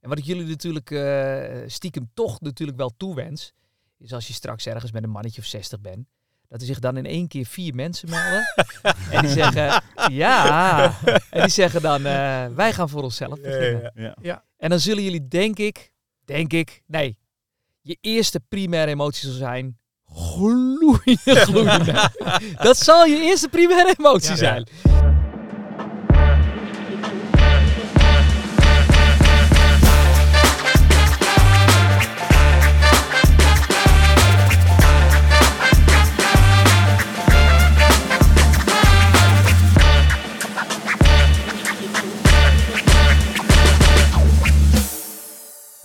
En wat ik jullie natuurlijk eh, stiekem toch natuurlijk wel toewens, is als je straks ergens met een mannetje of 60 bent, dat er zich dan in één keer vier mensen melden. en die zeggen, ja. En die zeggen dan, eh, wij gaan voor onszelf beginnen. Ja. Ja. En dan zullen jullie, denk ik, denk ik, nee, je eerste primaire emotie zal zijn, gloeiende, gloeiende. dat zal je eerste primaire emotie Ja. zijn.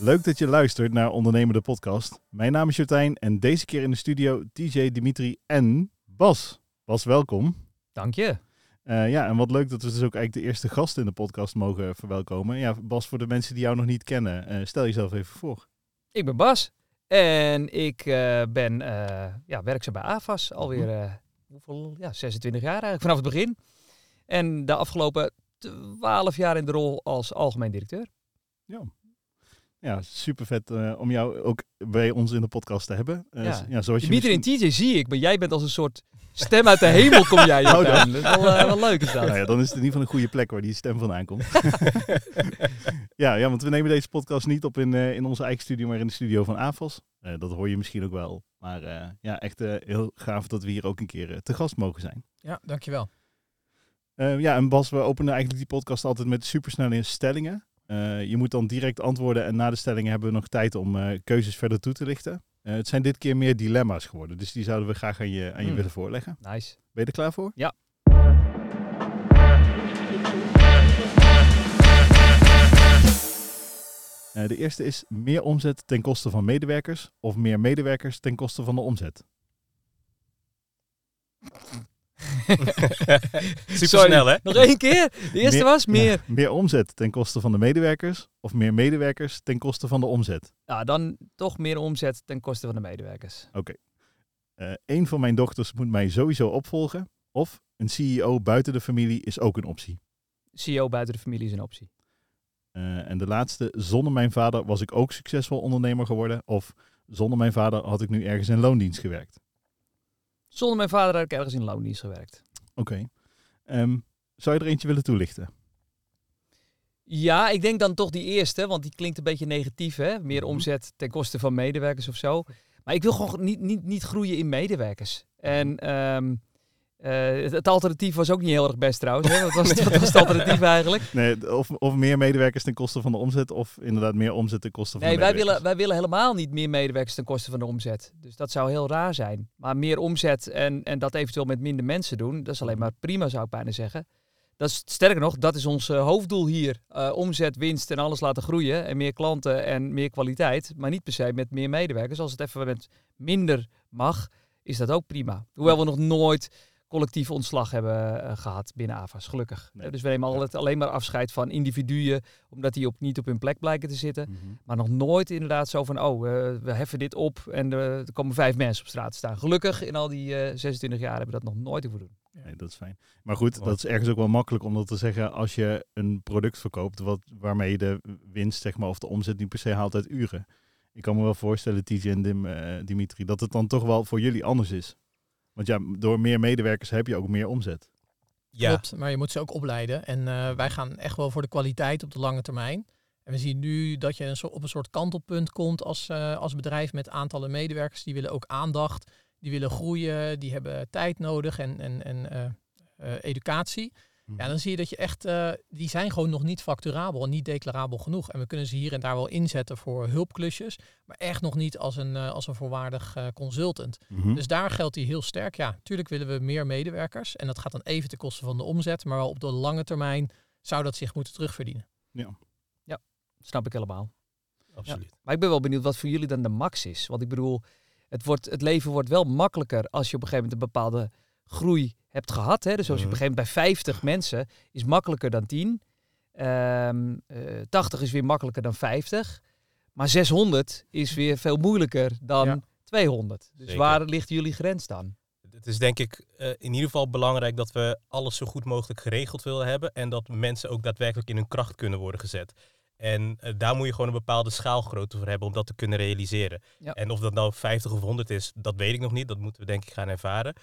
Leuk dat je luistert naar Ondernemende Podcast. Mijn naam is Jotijn en deze keer in de studio DJ Dimitri en Bas. Bas, welkom. Dank je. Eh, ja, en wat leuk dat we dus ook eigenlijk de eerste gast in de podcast mogen verwelkomen. Ja, Bas, voor de mensen die jou nog niet kennen, eh, stel jezelf even voor. Ik ben Bas en ik eh, ben ja, werkzaam bij AFAS alweer eh, hoeveel, ja, 26 jaar eigenlijk, vanaf het begin. En de afgelopen 12 jaar in de rol als algemeen directeur. Ja, super vet om jou ook bij ons in de podcast te hebben. Eh, Ja. ja, zoals je misschien- TJ zie ik, maar jij bent als een soort stem uit de hemel kom jij. Oh, Jordaan. Dat is wel, eh, wel leuk is dat. Nou ja, dan is het in ieder geval een goede plek waar die stem vandaan komt. ja, ja, want we nemen deze podcast niet op in, eh, in onze eigen studio, maar in de studio van AFOS. Eh, dat hoor je misschien ook wel. Maar eh, ja, echt eh, heel gaaf dat we hier ook een keer eh, te gast mogen zijn. Ja, dankjewel. Eh, ja, en Bas, we openen eigenlijk die podcast altijd met supersnelle stellingen. Eh, je moet dan direct antwoorden en na de stellingen hebben we nog tijd om eh, keuzes verder toe te lichten. Eh, het zijn dit keer meer dilemma's geworden, dus die zouden we graag aan je, aan je Hmm. willen voorleggen. Nice. Ben je er klaar voor? Ja. De eerste is meer omzet ten koste van medewerkers of meer medewerkers ten koste van de omzet. Super Sorry. snel, hè? Nog één keer. De eerste Meer- was meer. Ja, meer omzet ten koste van de medewerkers of meer medewerkers ten koste van de omzet. Nou, dan toch meer omzet ten koste van de medewerkers. Eh een van mijn dochters moet mij sowieso opvolgen of een CEO buiten de familie is ook een optie. CEO buiten de familie is een optie. Eh, en de laatste, zonder mijn vader was ik ook succesvol ondernemer geworden of zonder mijn vader had ik nu ergens in loondienst gewerkt. Zonder mijn vader had ik ergens in loondienst gewerkt. Oké. Ehm, zou je er eentje willen toelichten? Ja, ik denk dan toch die eerste, want die klinkt een beetje negatief, hè? Meer Mhm. omzet ten koste van medewerkers of zo. Maar ik wil gewoon niet, niet, niet groeien in medewerkers. En ehm, eh, het, het alternatief was ook niet heel erg best trouwens. Hè? Wat, was, was het alternatief eigenlijk? Nee, of, of meer medewerkers ten koste van de omzet of inderdaad meer omzet ten koste van Nee, de wij medewerkers. willen, wij willen helemaal niet meer medewerkers ten koste van de omzet. Dus dat zou heel raar zijn. Maar meer omzet en, en dat eventueel met minder mensen doen, dat is alleen maar prima, zou ik bijna zeggen. Dat is, sterker nog, dat is ons eh, hoofddoel hier. Eh, omzet, winst en alles laten groeien. En meer klanten en meer kwaliteit. Maar niet per se met meer medewerkers. Als het even met minder mag, is dat ook prima. Hoewel we nog nooit collectief ontslag hebben eh, gehad binnen AVAS, gelukkig. Nee. Eh, Dus we nemen altijd alleen maar afscheid van individuen, omdat die op, niet op hun plek blijken te zitten. Mhm. Maar nog nooit inderdaad zo van, oh, eh, we heffen dit op en eh, er komen vijf mensen op straat te staan. Gelukkig in al die eh 26 jaar hebben we dat nog nooit hoeven doen. Nee, dat is fijn. Maar goed, dat is ergens ook wel makkelijk om dat te zeggen als je een product verkoopt wat, waarmee je de winst zeg maar, of de omzet niet per se haalt uit uren. Ik kan me wel voorstellen, TJ en Dim, eh, Dimitri, dat het dan toch wel voor jullie anders is. Want ja, door meer medewerkers heb je ook meer omzet. Ja. Klopt, maar je moet ze ook opleiden. En eh, wij gaan echt wel voor de kwaliteit op de lange termijn. En we zien nu dat je een soort, op een soort kantelpunt komt als, eh, als bedrijf met aantallen medewerkers. Die willen ook aandacht, die willen groeien, die hebben tijd nodig en, en, en eh, eh, educatie. Ja, dan zie je dat je echt, eh, die zijn gewoon nog niet facturabel en niet declarabel genoeg. En we kunnen ze hier en daar wel inzetten voor hulpklusjes, maar echt nog niet als een, eh, als een volwaardig eh, consultant. Mhm. Dus daar geldt die heel sterk. Ja, natuurlijk willen we meer medewerkers. En dat gaat dan even ten koste van de omzet. Maar wel op de lange termijn zou dat zich moeten terugverdienen. Snap ik helemaal. Absoluut. Maar ik ben wel benieuwd wat voor jullie dan de max is. Want ik bedoel, het, wordt, het leven wordt wel makkelijker als je op een gegeven moment een bepaalde groei hebt gehad. Hè? Dus als je op een gegeven moment bij 50 mensen is makkelijker dan 10. Ehm, eh, 80 is weer makkelijker dan 50. Maar 600 is weer veel moeilijker dan Ja. 200. Dus Zeker. waar ligt jullie grens dan? Het is denk ik eh, in ieder geval belangrijk dat we alles zo goed mogelijk geregeld willen hebben. En dat mensen ook daadwerkelijk in hun kracht kunnen worden gezet. En eh, daar moet je gewoon een bepaalde schaalgrootte voor hebben om dat te kunnen realiseren. Ja. En of dat nou 50 of 100 is, dat weet ik nog niet. Dat moeten we denk ik gaan ervaren.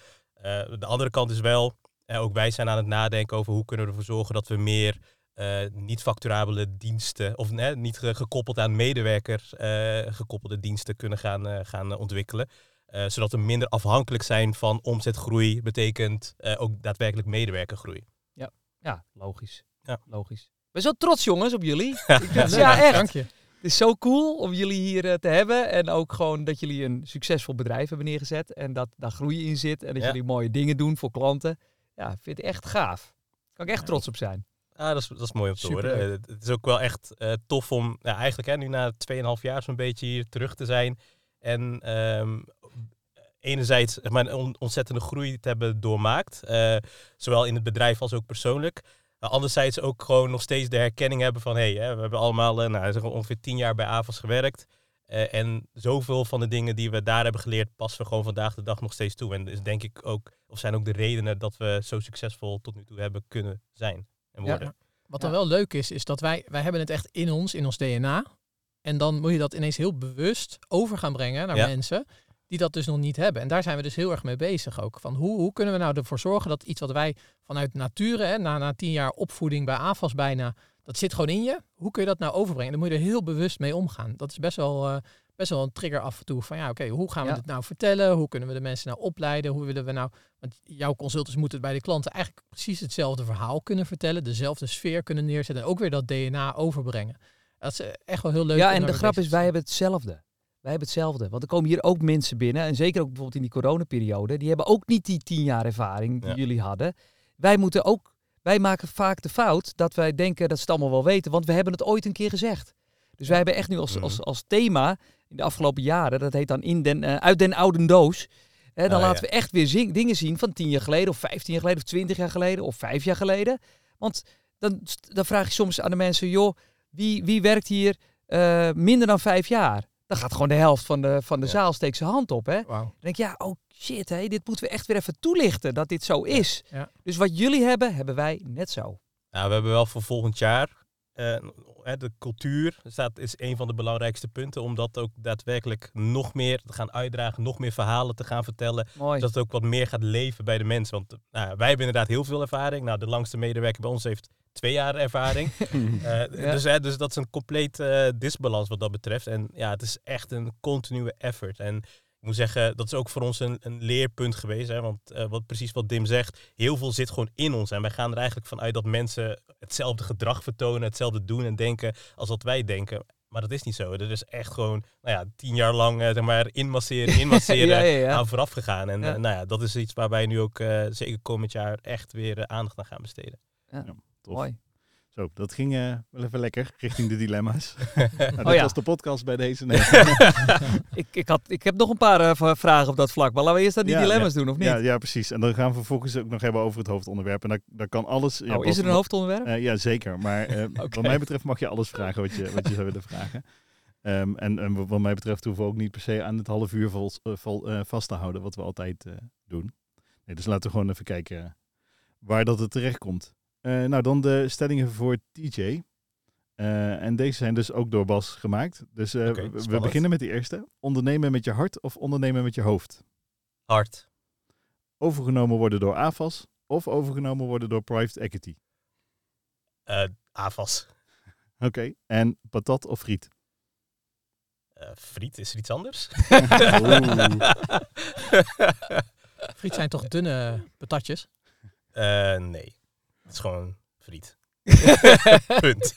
Eh, de andere kant is wel, eh, ook wij zijn aan het nadenken over hoe kunnen we ervoor zorgen dat we meer eh, niet-facturabele diensten, of niet ge- gekoppeld aan medewerker eh, gekoppelde diensten kunnen gaan, eh, gaan ontwikkelen. Eh, zodat we minder afhankelijk zijn van omzetgroei, betekent eh, ook daadwerkelijk medewerkergroei. Ja, logisch. Ja. Logisch. Ik ben zo trots, jongens, op jullie. Leuk. ja, echt. Dank je. Het is zo cool om jullie hier eh, te hebben. En ook gewoon dat jullie een succesvol bedrijf hebben neergezet. En dat daar groei in zit. En dat Ja. jullie mooie dingen doen voor klanten. Ja, vind ik echt gaaf. Kan ik echt Ja. trots op zijn. Ah, dat is, dat is mooi om te horen. Eh, Het, het is ook wel echt eh, tof om ja, eigenlijk hè, nu na 2,5 jaar zo'n beetje hier terug te zijn. En ehm, enerzijds maar, een on- ontzettende groei te hebben doormaakt. zowel in het bedrijf als ook persoonlijk. Maar anderzijds ook gewoon nog steeds de herkenning hebben van... hé, hey, hè, we hebben allemaal eh, nou, ongeveer 10 jaar bij AVAS gewerkt. Eh, en zoveel van de dingen die we daar hebben geleerd... passen we gewoon vandaag de dag nog steeds toe. En is denk ik ook, of zijn ook de redenen dat we zo succesvol tot nu toe hebben kunnen zijn en Ja. worden. Wat dan Ja. wel leuk is, is dat wij, wij hebben het echt in ons, in ons DNA. En dan moet je dat ineens heel bewust over gaan brengen naar Ja. mensen die dat dus nog niet hebben. En daar zijn we dus heel erg mee bezig ook. Van hoe, hoe kunnen we nou ervoor zorgen dat iets wat wij vanuit nature, hè, na, na tien jaar opvoeding bij AFAS bijna, dat zit gewoon in je. Hoe kun je dat nou overbrengen? Dan moet je er heel bewust mee omgaan. Dat is best wel, eh, best wel een trigger af en toe. Van ja, oké, hoe gaan we Ja. dit nou vertellen? Hoe kunnen we de mensen nou opleiden? Hoe willen we nou... Want jouw consultants moeten bij de klanten eigenlijk precies hetzelfde verhaal kunnen vertellen. Dezelfde sfeer kunnen neerzetten. En ook weer dat DNA overbrengen. Dat is eh, echt wel heel leuk. ja, en de grap is, wij hebben hetzelfde. Wij hebben hetzelfde. Want er komen hier ook mensen binnen. En zeker ook bijvoorbeeld in die coronaperiode. Die hebben ook niet die tien jaar ervaring die Ja. jullie hadden. Wij moeten ook... Wij maken vaak de fout dat wij denken dat ze het allemaal wel weten. Want we hebben het ooit een keer gezegd. Dus wij hebben echt nu als, Mhm. als, als thema in de afgelopen jaren... Dat heet dan in den, eh, uit den oude doos. Hè, dan Ah, laten ja. we echt weer zing- dingen zien van tien jaar geleden... of vijftien jaar geleden of twintig jaar geleden of vijf jaar geleden. Want dan, dan vraag je soms aan de mensen... joh, wie, wie werkt hier eh, minder dan vijf jaar? Dan gaat gewoon de helft van de, van de Ja. zaal steekt zijn hand op. Hè? Dan denk je, ja, oh shit, hé, dit moeten we echt weer even toelichten dat dit zo is. Ja. Dus wat jullie hebben, hebben wij net zo. Nou, we hebben wel voor volgend jaar eh, de cultuur staat, is een van de belangrijkste punten om dat ook daadwerkelijk nog meer te gaan uitdragen, nog meer verhalen te gaan vertellen. Mooi. Dat het ook wat meer gaat leven bij de mensen. Want nou, wij hebben inderdaad heel veel ervaring. Nou, de langste medewerker bij ons heeft twee jaar ervaring. Eh, dus, hè, dus dat is een compleet eh, disbalans wat dat betreft. En ja, het is echt een continue effort. En ik moet zeggen, dat is ook voor ons een, een leerpunt geweest. Hè, want eh, wat, precies wat Dim zegt, heel veel zit gewoon in ons. En wij gaan er eigenlijk vanuit dat mensen hetzelfde gedrag vertonen, hetzelfde doen en denken als wat wij denken. Maar dat is niet zo. Er is echt gewoon, nou ja, tien jaar lang eh, zeg maar, inmasseren, inmasseren ja, ja, ja. aan vooraf gegaan. En Ja. eh, nou ja, dat is iets waar wij nu ook eh, zeker komend jaar echt weer aandacht aan gaan besteden. Tof. Mooi. Zo, dat ging eh, wel even lekker richting de dilemma's. nou, dit Oh ja. was de podcast bij deze. Nee. ik, ik, had, ik heb nog een paar eh, vragen op dat vlak. Maar laten we eerst dan die Ja, dilemma's doen, of niet? ja, ja, precies. En dan gaan we vervolgens ook nog hebben over het hoofdonderwerp. En daar, daar kan alles... ja, oh, is er een hoofdonderwerp? Eh, ja, zeker. Maar eh, wat mij betreft mag je alles vragen wat je, wat je zou willen vragen. Ehm, en, en wat mij betreft hoeven we ook niet per se aan het half uur vol, vol, vast te houden, wat we altijd eh, doen. Nee, dus laten we gewoon even kijken waar dat het terecht komt. Eh, nou, dan de stellingen voor TJ. Eh, en deze zijn dus ook door Bas gemaakt. Dus eh, we- beginnen met de eerste. Ondernemen met je hart of ondernemen met je hoofd? Hard. Overgenomen worden door AFAS of overgenomen worden door private equity? Eh AFAS. Oké. En patat of friet? Eh, friet, is er iets anders? Friet zijn toch dunne patatjes? Eh, nee. Het is gewoon friet. Punt.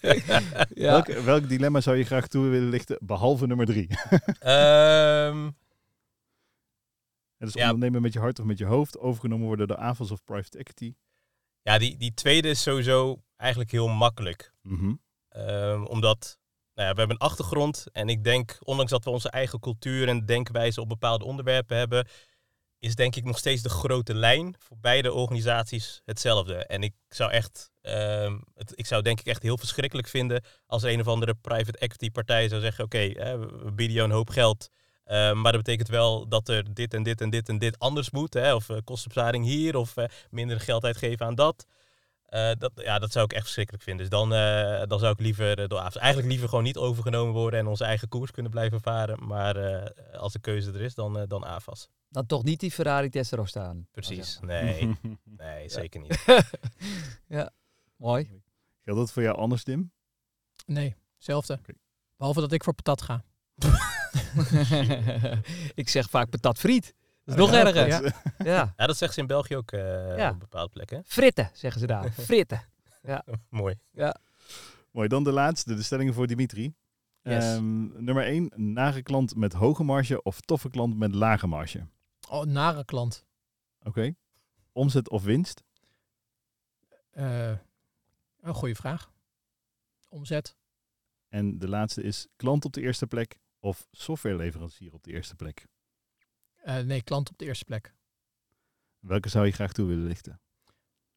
Ja. Welk, welk dilemma zou je graag toe willen lichten, behalve nummer drie? Ehm, Het is Ja. ondernemen met je hart of met je hoofd, overgenomen worden door AFAS of private equity. ja, die, die tweede is sowieso eigenlijk heel makkelijk. Mhm. Ehm, omdat nou ja, we hebben een achtergrond. En ik denk, ondanks dat we onze eigen cultuur en denkwijze op bepaalde onderwerpen hebben, is denk ik nog steeds de grote lijn voor beide organisaties hetzelfde. En ik zou echt, ehm, het, ik zou denk ik echt heel verschrikkelijk vinden als een of andere private equity partij zou zeggen, oké, we we bieden jou een hoop geld. ehm, maar dat betekent wel dat er dit en dit en dit en dit anders moet. Hè, of uh, kostenbesparing hier, of eh, minder geld uitgeven aan dat. Eh, dat, ja, dat zou ik echt verschrikkelijk vinden. Dus dan, eh, dan zou ik liever uh, door AFAS. Eigenlijk liever gewoon niet overgenomen worden en onze eigen koers kunnen blijven varen. Maar als de keuze er is, dan, dan AFAS. Dan toch niet die Ferrari Testarossa staan. Precies, nee. nee, zeker niet. ja, mooi. Geldt dat voor jou anders, Tim? Nee, hetzelfde. Behalve dat ik voor patat ga. ik zeg vaak patat friet. Dat is nog erger. Ja. ja. ja. dat zeggen ze in België ook uh, op bepaalde plekken. Fritten, zeggen ze daar. Fritten. Ja. Mooi. Ja. Mooi. Dan de laatste, de stellingen voor Dimitri. Yes. Um, nummer 1, nare klant met hoge marge of toffe klant met lage marge? Oh, nare klant. Oké. Okay. Omzet of winst? Uh, een goede vraag. Omzet. En de laatste is klant op de eerste plek of softwareleverancier op de eerste plek? Uh, nee, klant op de eerste plek. Welke zou je graag toe willen lichten?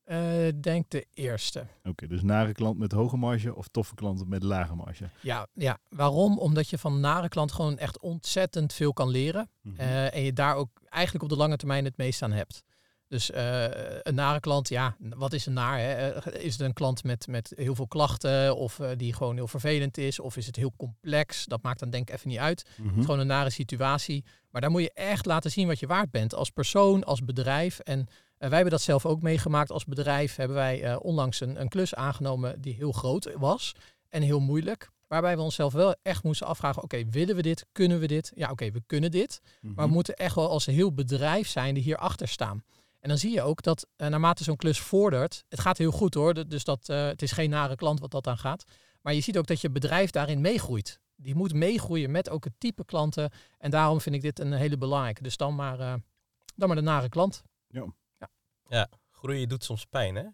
Uh, denk de eerste. Oké, dus nare klant met hoge marge of toffe klanten met lage marge? Ja, ja, waarom? Omdat je van nare klant gewoon echt ontzettend veel kan leren. Mm -hmm. uh, en je daar ook eigenlijk op de lange termijn het meest aan hebt. Dus uh, een nare klant, ja, wat is een naar? Hè? Is het een klant met, met heel veel klachten of uh, die gewoon heel vervelend is? Of is het heel complex? Dat maakt dan denk ik even niet uit. Mm -hmm. Het is gewoon een nare situatie. Maar daar moet je echt laten zien wat je waard bent als persoon, als bedrijf. En uh, wij hebben dat zelf ook meegemaakt als bedrijf. Hebben wij onlangs een, een klus aangenomen die heel groot was en heel moeilijk. Waarbij we onszelf wel echt moesten afvragen: oké, okay, willen we dit? Kunnen we dit? Ja, oké, okay, we kunnen dit. Mm -hmm. Maar we moeten echt wel als heel bedrijf zijn die hierachter staan. En dan zie je ook dat uh, naarmate zo'n klus vordert, het gaat heel goed hoor, dus dat, uh, het is geen nare klant wat dat aan gaat. Maar je ziet ook dat je bedrijf daarin meegroeit. Die moet meegroeien met ook het type klanten. En daarom vind ik dit een hele belangrijke. Dus dan maar, uh, dan maar de nare klant. Ja. Ja, ja groeien doet soms pijn hè.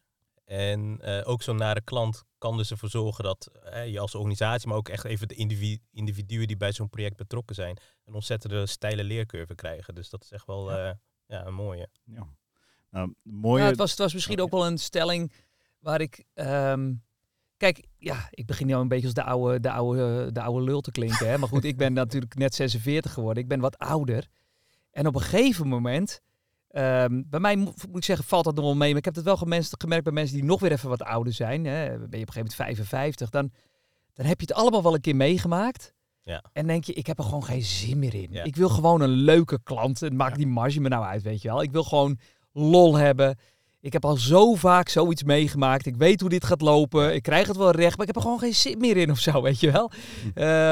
En ook zo'n nare klant kan dus ervoor zorgen dat je als organisatie, maar ook echt even de individu individuen die bij zo'n project betrokken zijn, een ontzettende steile leercurve krijgen. Dus dat is echt wel ja. ja een mooie. Ja. Nou, mooie... Ja, het, was, het was misschien ook wel een stelling waar ik... Um, kijk, ja, ik begin nu een beetje als de oude, de oude, de oude lul te klinken. Hè? Maar goed, ik ben natuurlijk net 46 geworden. Ik ben wat ouder. En op een gegeven moment... Um, bij mij moet ik zeggen, valt dat nog wel mee. Maar ik heb het wel gemerkt, bij mensen die nog weer even wat ouder zijn. Hè? Ben je op een gegeven moment 55. Dan, dan heb je het allemaal wel een keer meegemaakt. Ja. En denk je, ik heb er gewoon geen zin meer in. Ja. Ik wil gewoon een leuke klant. Het maakt ja. die marge me nou uit, weet je wel. Ik wil gewoon lol hebben. Ik heb al zo vaak zoiets meegemaakt. Ik weet hoe dit gaat lopen. Ik krijg het wel recht, maar ik heb er gewoon geen zin meer in of zo, weet je wel.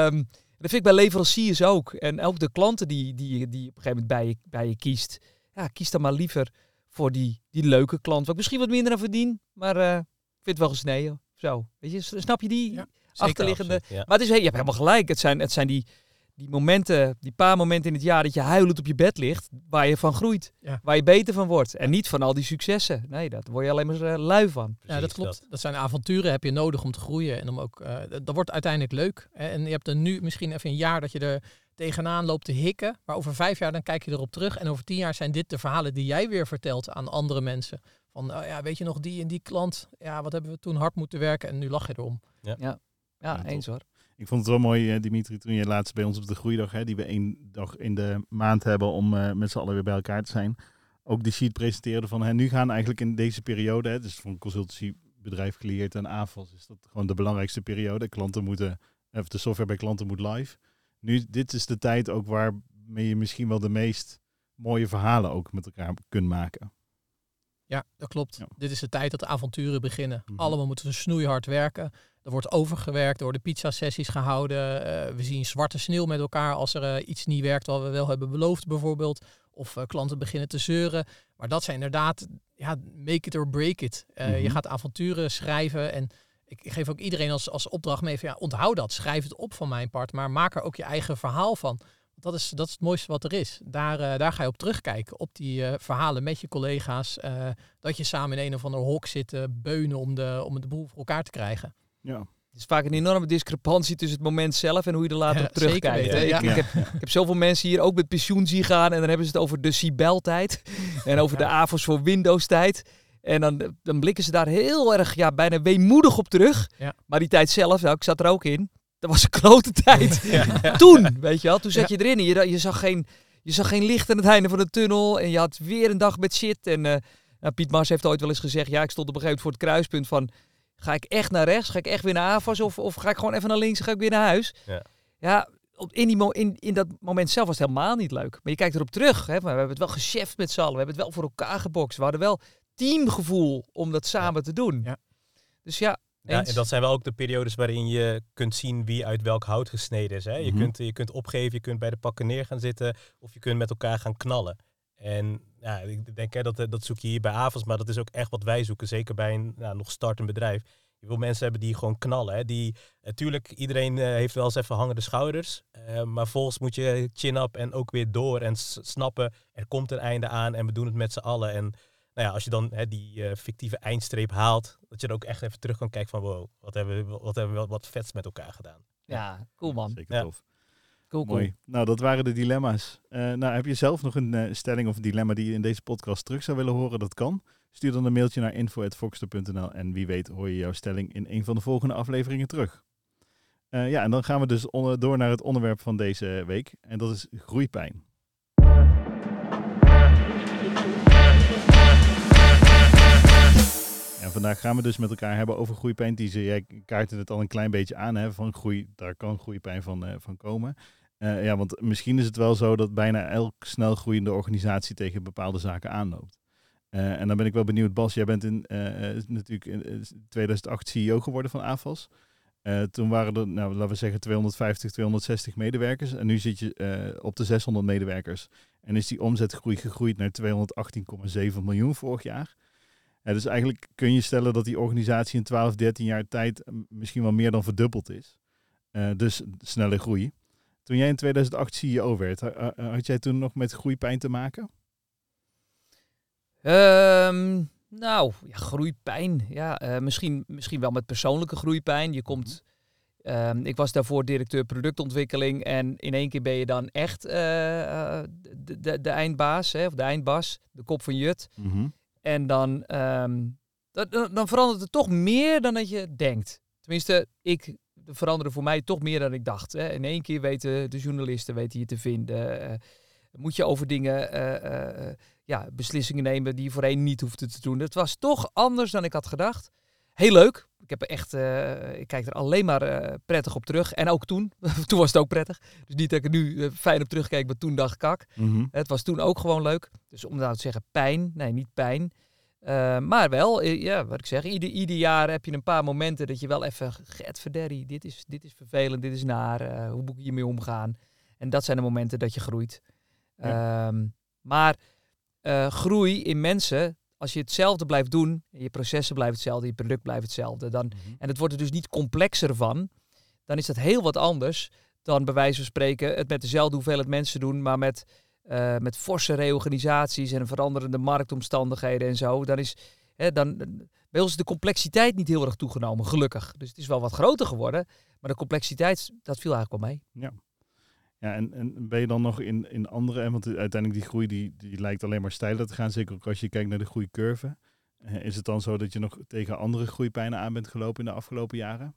Um, dat vind ik bij leveranciers ook. En ook de klanten die, die, die op een gegeven moment bij je, bij je kiest. Ja, kies dan maar liever voor die, die leuke klant. Waar ik misschien wat minder aan verdien, maar uh, ik vind het wel gesneden. Of zo. Weet je, snap je die ja, achterliggende? absoluut, ja. Maar het is, je hebt helemaal gelijk. Het zijn, het zijn die, die momenten, die paar momenten in het jaar dat je huilend op je bed ligt, waar je van groeit. Ja. Waar je beter van wordt. En niet van al die successen. Nee, daar word je alleen maar uh, lui van. ja, dat klopt. Dat. zijn avonturen heb je nodig om te groeien. En om ook, uh, dat wordt uiteindelijk leuk. Hè? En je hebt er nu misschien even een jaar dat je er tegenaan loopt te hikken. Maar over vijf jaar dan kijk je erop terug. En over tien jaar zijn dit de verhalen die jij weer vertelt aan andere mensen. Van, oh ja, weet je nog, die en die klant. Ja, wat hebben we toen hard moeten werken. En nu lach je erom. Ja, ja. ja eens hoor. Ik vond het wel mooi, Dimitri, toen je laatst bij ons op de groeidag, hè, die we één dag in de maand hebben om uh, met z'n allen weer bij elkaar te zijn, ook de sheet presenteerde van, hè, nu gaan eigenlijk in deze periode, hè, dus voor een consultancybedrijf geleerd en AFAS, is dat gewoon de belangrijkste periode. Klanten moeten, of de software bij klanten moet live. Nu, dit is de tijd ook waarmee je misschien wel de meest mooie verhalen ook met elkaar kunt maken. Ja, dat klopt. Ja. Dit is de tijd dat de avonturen beginnen. Mm -hmm. Allemaal moeten we snoeihard werken. Er wordt overgewerkt, er worden pizza-sessies gehouden. Uh, we zien zwarte sneeuw met elkaar als er uh, iets niet werkt wat we wel hebben beloofd bijvoorbeeld. Of uh, klanten beginnen te zeuren. Maar dat zijn inderdaad, ja, make it or break it. Mm -hmm. Je gaat avonturen schrijven en ik, geef ook iedereen als, als opdracht mee van ja, onthoud dat. Schrijf het op van mijn part, maar maak er ook je eigen verhaal van. Dat is, dat is het mooiste wat er is. Daar, uh, daar ga je op terugkijken. Op die uh, verhalen met je collega's. Uh, dat je samen in een of ander hok zit beunen om de, om de boel voor elkaar te krijgen. Ja. Het is vaak een enorme discrepantie tussen het moment zelf en hoe je er later Ja, op terugkijkt. weten, ja. ik, heb, ik heb zoveel mensen hier ook met pensioen zien gaan en dan hebben ze het over de Sibel-tijd en over de AVOS voor Windows-tijd. En dan, dan blikken ze daar heel erg, ja, bijna weemoedig op terug. Ja. Maar die tijd zelf, nou, ik zat er ook in, dat was een klote tijd. Ja. Toen, weet je wel, toen zat Ja. je erin en je, je, zag geen, je zag geen licht aan het einde van de tunnel en je had weer een dag met shit. En eh, Nou, Piet Mars heeft ooit wel eens gezegd, ja, ik stond op een gegeven moment voor het kruispunt van, ga ik echt naar rechts? Ga ik echt weer naar AFAS? Of, of ga ik gewoon even naar links en ga ik weer naar huis? Ja. Ja, op, in, die mo in, in dat moment zelf was het helemaal niet leuk. Maar je kijkt erop terug. Hè, we hebben het wel gecheft met z'n allen. We hebben het wel voor elkaar gebokst. We hadden wel teamgevoel om dat samen te doen. Ja. Dus ja, Ja, en dat zijn wel ook de periodes waarin je kunt zien wie uit welk hout gesneden is. Hè? Je, Mhm. kunt, je kunt opgeven, je kunt bij de pakken neer gaan zitten of je kunt met elkaar gaan knallen. En ja, ik denk hè, dat, eh, dat zoek je hier bij avonds, maar dat is ook echt wat wij zoeken. Zeker bij een nou, nog startend bedrijf. Je wil mensen hebben die gewoon knallen. Hè? Die, natuurlijk, iedereen eh, heeft wel eens even hangende schouders. eh, maar volgens moet je chin-up en ook weer door en snappen, er komt een einde aan en we doen het met z'n allen. En nou ja, als je dan hè, die eh, fictieve eindstreep haalt, dat je er ook echt even terug kan kijken van wow, wat hebben we, wat hebben we wat vets met elkaar gedaan. ja, cool man. Zeker Ja. tof. Mooi. Nou, dat waren de dilemma's. Eh, nou, heb je zelf nog een eh, stelling of een dilemma die je in deze podcast terug zou willen horen? Dat kan. Stuur dan een mailtje naar info.foxter.nl en wie weet hoor je jouw stelling in een van de volgende afleveringen terug. Eh, ja, en dan gaan we dus door naar het onderwerp van deze week. En dat is groeipijn. En vandaag gaan we dus met elkaar hebben over groeipijn. Die jij kaartte het al een klein beetje aan. Van groei, daar kan groeipijn van, van komen. Eh, ja, want misschien is het wel zo dat bijna elk snel groeiende organisatie tegen bepaalde zaken aanloopt. Eh, en dan ben ik wel benieuwd, Bas, jij bent in, eh, natuurlijk in eh, 2008 CEO geworden van AFAS. Toen waren er, nou, laten we zeggen, 250, 260 medewerkers. En nu zit je op de 600 medewerkers. En is die omzetgroei gegroeid naar 218,7 miljoen vorig jaar. Ja, dus eigenlijk kun je stellen dat die organisatie in 12, 13 jaar tijd misschien wel meer dan verdubbeld is. Dus snelle groei. Toen jij in 2008 CEO werd, ha- ha- had jij toen nog met groeipijn te maken? Ehm, nou, ja, groeipijn. Ja, eh, misschien, misschien wel met persoonlijke groeipijn. Je komt. ehm, ik was daarvoor directeur productontwikkeling. En in één keer ben je dan echt eh, eh, de, de, de eindbaas, hè, of de eindbas, de kop van Jut. En dan, ehm, dat, dan, verandert het toch meer dan dat je denkt. Tenminste, ik veranderde voor mij toch meer dan ik dacht. Hè. In één keer weten de journalisten weten je te vinden. eh, moet je over dingen eh, eh, ja, beslissingen nemen die je voorheen niet hoefde te doen. Het was toch anders dan ik had gedacht. Heel leuk. Ik, heb er echt, ik kijk er alleen maar prettig op terug. En ook toen. toen was het ook prettig. Dus niet dat ik er nu fijn op terugkeek, maar toen dacht ik kak. Mhm. Het was toen ook gewoon leuk. Dus om nou te zeggen pijn, nee, niet pijn. Eh, maar wel, ja, wat ik zeg, ieder, ieder jaar heb je een paar momenten dat je wel even, get verderrie, dit is, dit is vervelend, dit is naar, eh, hoe moet ik hiermee omgaan? En dat zijn de momenten dat je groeit. Ehm, maar eh, groei in mensen, als je hetzelfde blijft doen, je processen blijven hetzelfde, je product blijft hetzelfde, dan, en het wordt er dus niet complexer van, dan is dat heel wat anders dan bij wijze van spreken het met dezelfde hoeveelheid mensen doen, maar met, eh, met forse reorganisaties en veranderende marktomstandigheden en zo. Dan is hè, dan, bij ons de complexiteit niet heel erg toegenomen, gelukkig. Dus het is wel wat groter geworden, maar de complexiteit, dat viel eigenlijk wel mee. Ja, en, en ben je dan nog in, in andere, want uiteindelijk die groei die, die lijkt alleen maar steiler te gaan, zeker ook als je kijkt naar de groeicurve. Eh, is het dan zo dat je nog tegen andere groeipijnen aan bent gelopen in de afgelopen jaren?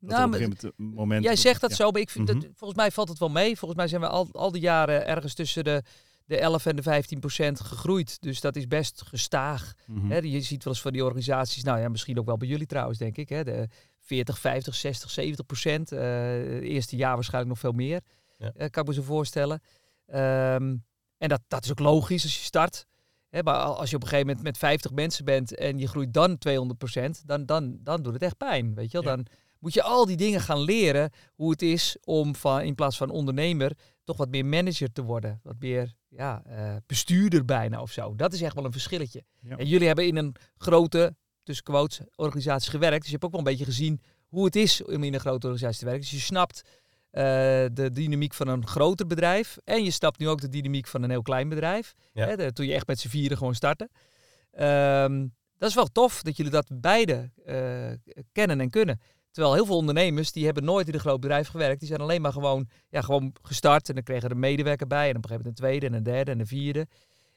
Dat Nou, op een gegeven moment. Jij zegt dat ja. zo, maar ik vind Mhm. dat, volgens mij valt het wel mee. Volgens mij zijn we al, al die jaren ergens tussen de, de 11 en de 15 procent gegroeid. Dus dat is best gestaag. Mhm. Je ziet wel eens van die organisaties, nou ja, misschien ook wel bij jullie trouwens, denk ik. Hè, de 40, 50, 60, 70 procent. Eh, het eerste jaar waarschijnlijk nog veel meer. Ja. Eh, kan ik me zo voorstellen. Ehm, en dat, dat is ook logisch als je start. Maar al- als je op een gegeven moment met 50 mensen bent en je groeit dan 200 procent, dan, dan, dan doet het echt pijn. Weet je wel? Ja. Moet je al die dingen gaan leren hoe het is om van, in plaats van ondernemer toch wat meer manager te worden. Wat meer ja, eh, bestuurder bijna of zo. Dat is echt wel een verschilletje. Ja. En jullie hebben in een grote, tussen quotes, organisatie gewerkt. Dus je hebt ook wel een beetje gezien hoe het is om in een grote organisatie te werken. Dus je snapt eh, de dynamiek van een groter bedrijf. En je snapt nu ook de dynamiek van een heel klein bedrijf. Ja. Hè, de- toen je echt met z'n vieren gewoon startte. Ehm, dat is wel tof dat jullie dat beide eh, kennen en kunnen. Terwijl heel veel ondernemers die hebben nooit in een groot bedrijf gewerkt. Die zijn alleen maar gewoon, ja, gewoon gestart. En dan kregen er een medewerker bij. En op een gegeven moment een tweede en een derde en een vierde.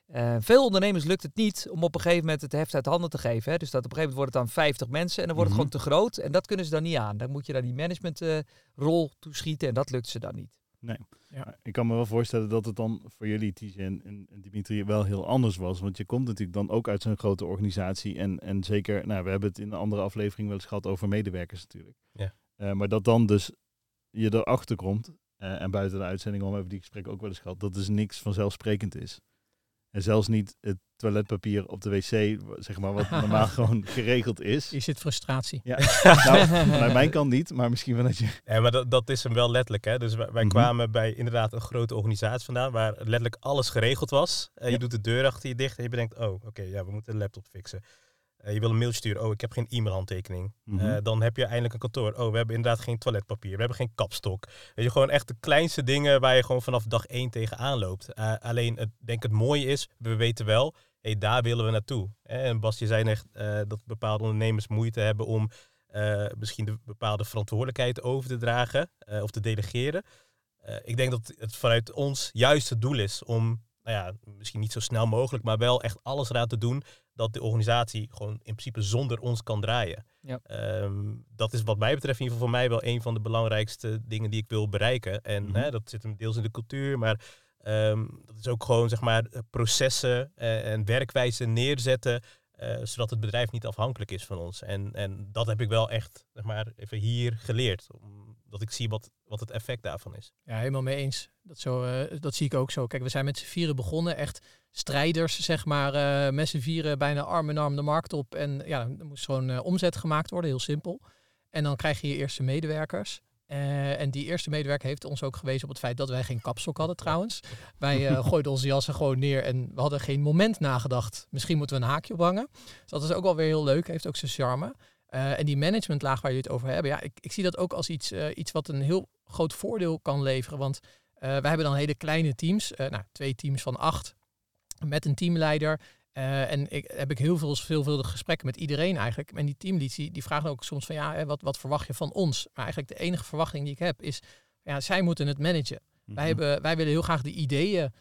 Eh, veel ondernemers lukt het niet om op een gegeven moment het heft uit handen te geven. Hè. Dus dat op een gegeven moment wordt het dan 50 mensen en dan wordt het Mhm. gewoon te groot. En dat kunnen ze dan niet aan. Dan moet je daar die managementrol rol toeschieten en dat lukt ze dan niet. Nee. Ja. Ik kan me wel voorstellen dat het dan voor jullie, TJ en, en, en Dimitri, wel heel anders was. Want je komt natuurlijk dan ook uit zo'n grote organisatie. En, en zeker, nou, we hebben het in een andere aflevering wel eens gehad over medewerkers natuurlijk. Ja. Eh, maar dat dan dus je erachter komt, eh, en buiten de uitzending om hebben we die gesprekken ook wel eens gehad, dat dus niks vanzelfsprekend is. En zelfs niet het toiletpapier op de wc, zeg maar, wat normaal gewoon geregeld is. Hier zit frustratie. Ja, nou, bij mijn kant niet, maar misschien vanuit je. Ja, maar dat, dat is hem wel letterlijk. Hè? Dus wij, wij Mhm. kwamen bij inderdaad een grote organisatie vandaan waar letterlijk alles geregeld was. Eh, je Ja. doet de deur achter je dicht en je bedenkt, oh oké, ja, we moeten een laptop fixen. Eh, je wil een mailtje sturen, oh ik heb geen e-mailhandtekening. Eh, dan heb je eindelijk een kantoor. Oh, we hebben inderdaad geen toiletpapier, we hebben geen kapstok. Weet je, gewoon echt de kleinste dingen waar je gewoon vanaf dag één tegenaan loopt. Eh, alleen, het, denk het mooie is, we weten wel, hey, daar willen we naartoe. En Bas, je zei net eh, dat bepaalde ondernemers moeite hebben om misschien de bepaalde verantwoordelijkheid over te dragen of te delegeren. Ik denk dat het vanuit ons juist het doel is om, nou ja, misschien niet zo snel mogelijk, maar wel echt alles eraan te doen dat de organisatie gewoon in principe zonder ons kan draaien. Ja. Ehm, dat is wat mij betreft in ieder geval voor mij wel een van de belangrijkste dingen die ik wil bereiken. En Mhm. hè, dat zit hem deels in de cultuur, maar ehm, dat is ook gewoon zeg maar eh, processen eh, en werkwijzen neerzetten, eh, zodat het bedrijf niet afhankelijk is van ons. En, en dat heb ik wel echt zeg maar, even hier geleerd, omdat ik zie wat, wat het effect daarvan is. Ja, helemaal mee eens. Dat, zo, eh, dat zie ik ook zo. Kijk, we zijn met z'n vieren begonnen. Echt strijders, zeg maar. eh met z'n vieren bijna arm in arm de markt op. En ja, er moest gewoon eh, omzet gemaakt worden, heel simpel. En dan krijg je je eerste medewerkers. En die eerste medewerker heeft ons ook gewezen op het feit dat wij geen kapstok hadden trouwens. Wij eh, gooiden onze jassen gewoon neer en we hadden geen moment nagedacht. Misschien moeten we een haakje ophangen. Dus dat is ook wel weer heel leuk, heeft ook zijn charme. Eh, en die managementlaag waar jullie het over hebben, ja, ik, ik zie dat ook als iets, eh, iets wat een heel groot voordeel kan leveren. Want eh wij hebben dan hele kleine teams, nou, twee teams van acht, met een teamleider. En ik heb ik heel veel veelvuldige gesprekken met iedereen eigenlijk. En die teamleads die, die vragen ook soms van ja, hè, wat, wat verwacht je van ons? Maar eigenlijk de enige verwachting die ik heb is, ja, zij moeten het managen. Mhm. Wij, hebben, wij willen heel graag de ideeën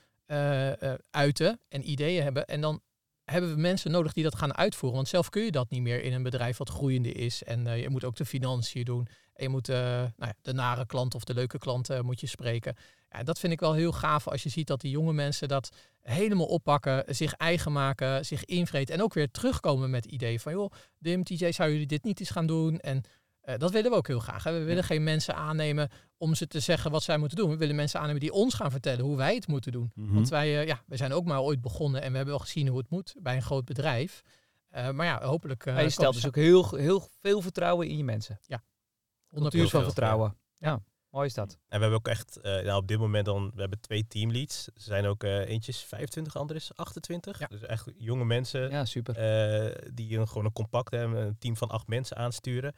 uiten en ideeën hebben. En dan hebben we mensen nodig die dat gaan uitvoeren. Want zelf kun je dat niet meer in een bedrijf wat groeiende is. En eh, je moet ook de financiën doen. En je moet eh, nou ja, de nare klant of de leuke klant eh, moet je spreken. Ja, dat vind ik wel heel gaaf als je ziet dat die jonge mensen dat helemaal oppakken, zich eigen maken, zich invreten en ook weer terugkomen met ideeën van joh, Dim, TJ, zou jullie dit niet eens gaan doen? En eh, dat willen we ook heel graag. Hè? We willen geen mensen aannemen om ze te zeggen wat zij moeten doen. We willen mensen aannemen die ons gaan vertellen hoe wij het moeten doen. Mhm. Want wij, eh, ja, wij zijn ook maar ooit begonnen en we hebben wel gezien hoe het moet bij een groot bedrijf. Eh, maar ja, hopelijk. eh Maar je stelt dus ook heel, heel veel vertrouwen in je mensen. ze 100% Cultuur van veel, vertrouwen. Ja. mooi is dat. En we hebben ook echt, eh, nou, op dit moment dan, we hebben twee teamleads. Er zijn ook eh eentje is 25, andere is 28. Ja. Dus echt jonge mensen Ja, super. eh, die een, gewoon een compact hebben, een team van acht mensen aansturen.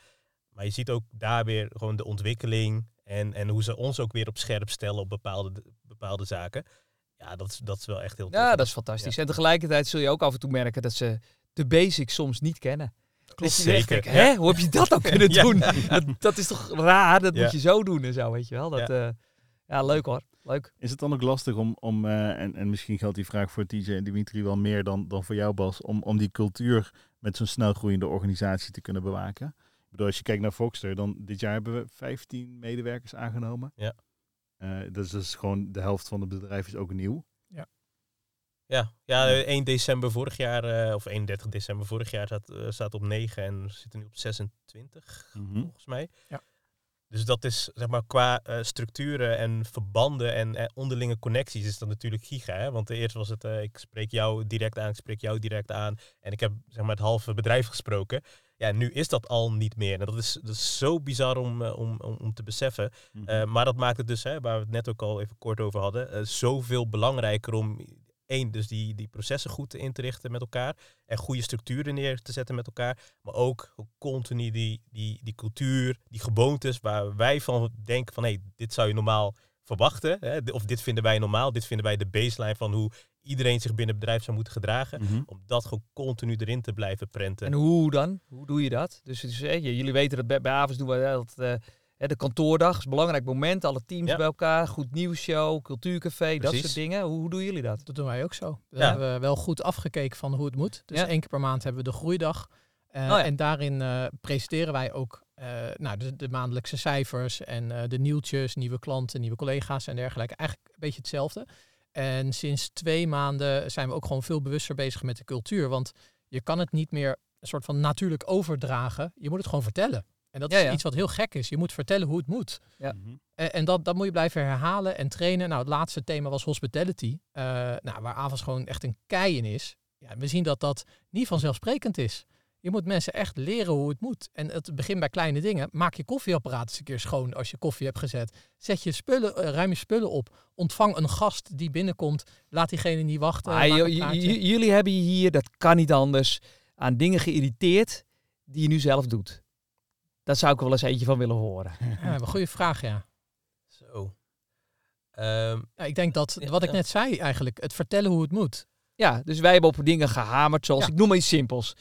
Maar je ziet ook daar weer gewoon de ontwikkeling en, en hoe ze ons ook weer op scherp stellen op bepaalde, bepaalde zaken. Ja, dat is, dat is wel echt heel tof. Ja, dat is fantastisch. En tegelijkertijd zul je ook af en toe merken dat ze de basics soms niet kennen. Klopt, echt zeker. denkt, Hè, hoe heb je dat dan kunnen Ja. doen? Dat, dat is toch raar? Dat Ja. moet je zo doen en zo, weet je wel. Dat, ja. ja, leuk hoor. Leuk. Is het dan ook lastig om, om eh, en, en misschien geldt die vraag voor TJ en Dimitri wel meer dan, dan voor jou Bas, om, om die cultuur met zo'n snel groeiende organisatie te kunnen bewaken? Bedoel, als je kijkt naar Foxter, dan dit jaar hebben we 15 medewerkers aangenomen. Ja. Eh, dat is dus gewoon de helft van het bedrijf is ook nieuw. Ja, ja, eh, 1 december vorig jaar, eh, of 31 december vorig jaar, staat, eh, staat op 9 en we zitten nu op 26, Mhm. volgens mij. Ja. Dus dat is, zeg maar, qua eh, structuren en verbanden en eh, onderlinge connecties is dat natuurlijk giga. Hè? Want eerst was het, eh, ik spreek jou direct aan, ik spreek jou direct aan. En ik heb, zeg maar, het halve bedrijf gesproken. Ja, nu is dat al niet meer. En dat is, dat is zo bizar om, eh, om, om, te beseffen. Mhm. Eh, maar dat maakt het dus, hè, waar we het net ook al even kort over hadden, eh, zoveel belangrijker om één, dus die, die processen goed in te richten met elkaar en goede structuren neer te zetten met elkaar, maar ook continu die, die, die cultuur, die gewoontes waar wij van denken van hé, hey, dit zou je normaal verwachten, hè, of dit vinden wij normaal, dit vinden wij de baseline van hoe iedereen zich binnen het bedrijf zou moeten gedragen, Mhm. om dat gewoon continu erin te blijven prenten. En hoe dan? Hoe doe je dat? Dus, dus jullie weten dat bij, bij Avens doen we dat, eh, hè, de kantoordag is een belangrijk moment. Alle teams Ja. bij elkaar, goed nieuwsshow, cultuurcafé, dat soort dingen. Hoe, hoe doen jullie dat? Dat doen wij ook zo. We Ja. hebben wel goed afgekeken van hoe het moet. Dus Ja. één keer per maand hebben we de groeidag. Oh ja. En daarin eh, presenteren wij ook eh, nou, de, de maandelijkse cijfers en eh, de nieuwtjes, nieuwe klanten, nieuwe collega's en dergelijke. Eigenlijk een beetje hetzelfde. En sinds twee maanden zijn we ook gewoon veel bewuster bezig met de cultuur. Want je kan het niet meer een soort van natuurlijk overdragen. Je moet het gewoon vertellen. En dat Ja, is ja. iets wat heel gek is. Je moet vertellen hoe het moet. Ja. Mhm. En, en dat, dat moet je blijven herhalen en trainen. Nou, het laatste thema was hospitality. eh, nou, waar Avas gewoon echt een kei in is. Ja, we zien dat dat niet vanzelfsprekend is. Je moet mensen echt leren hoe het moet. En het begint bij kleine dingen. Maak je koffieapparaat eens een keer schoon als je koffie hebt gezet. Zet je spullen, eh, ruim je spullen op. Ontvang een gast die binnenkomt. Laat diegene niet wachten. Ah, jullie hebben je hier, dat kan niet anders, aan dingen geïrriteerd die je nu zelf doet. Daar zou ik er wel eens eentje van willen horen. Ja, een goede vraag, ja. Zo. Ehm, ja. Ik denk dat, wat ik net zei eigenlijk, het vertellen hoe het moet. Ja, dus wij hebben op dingen gehamerd, zoals Ja. ik noem maar iets simpels.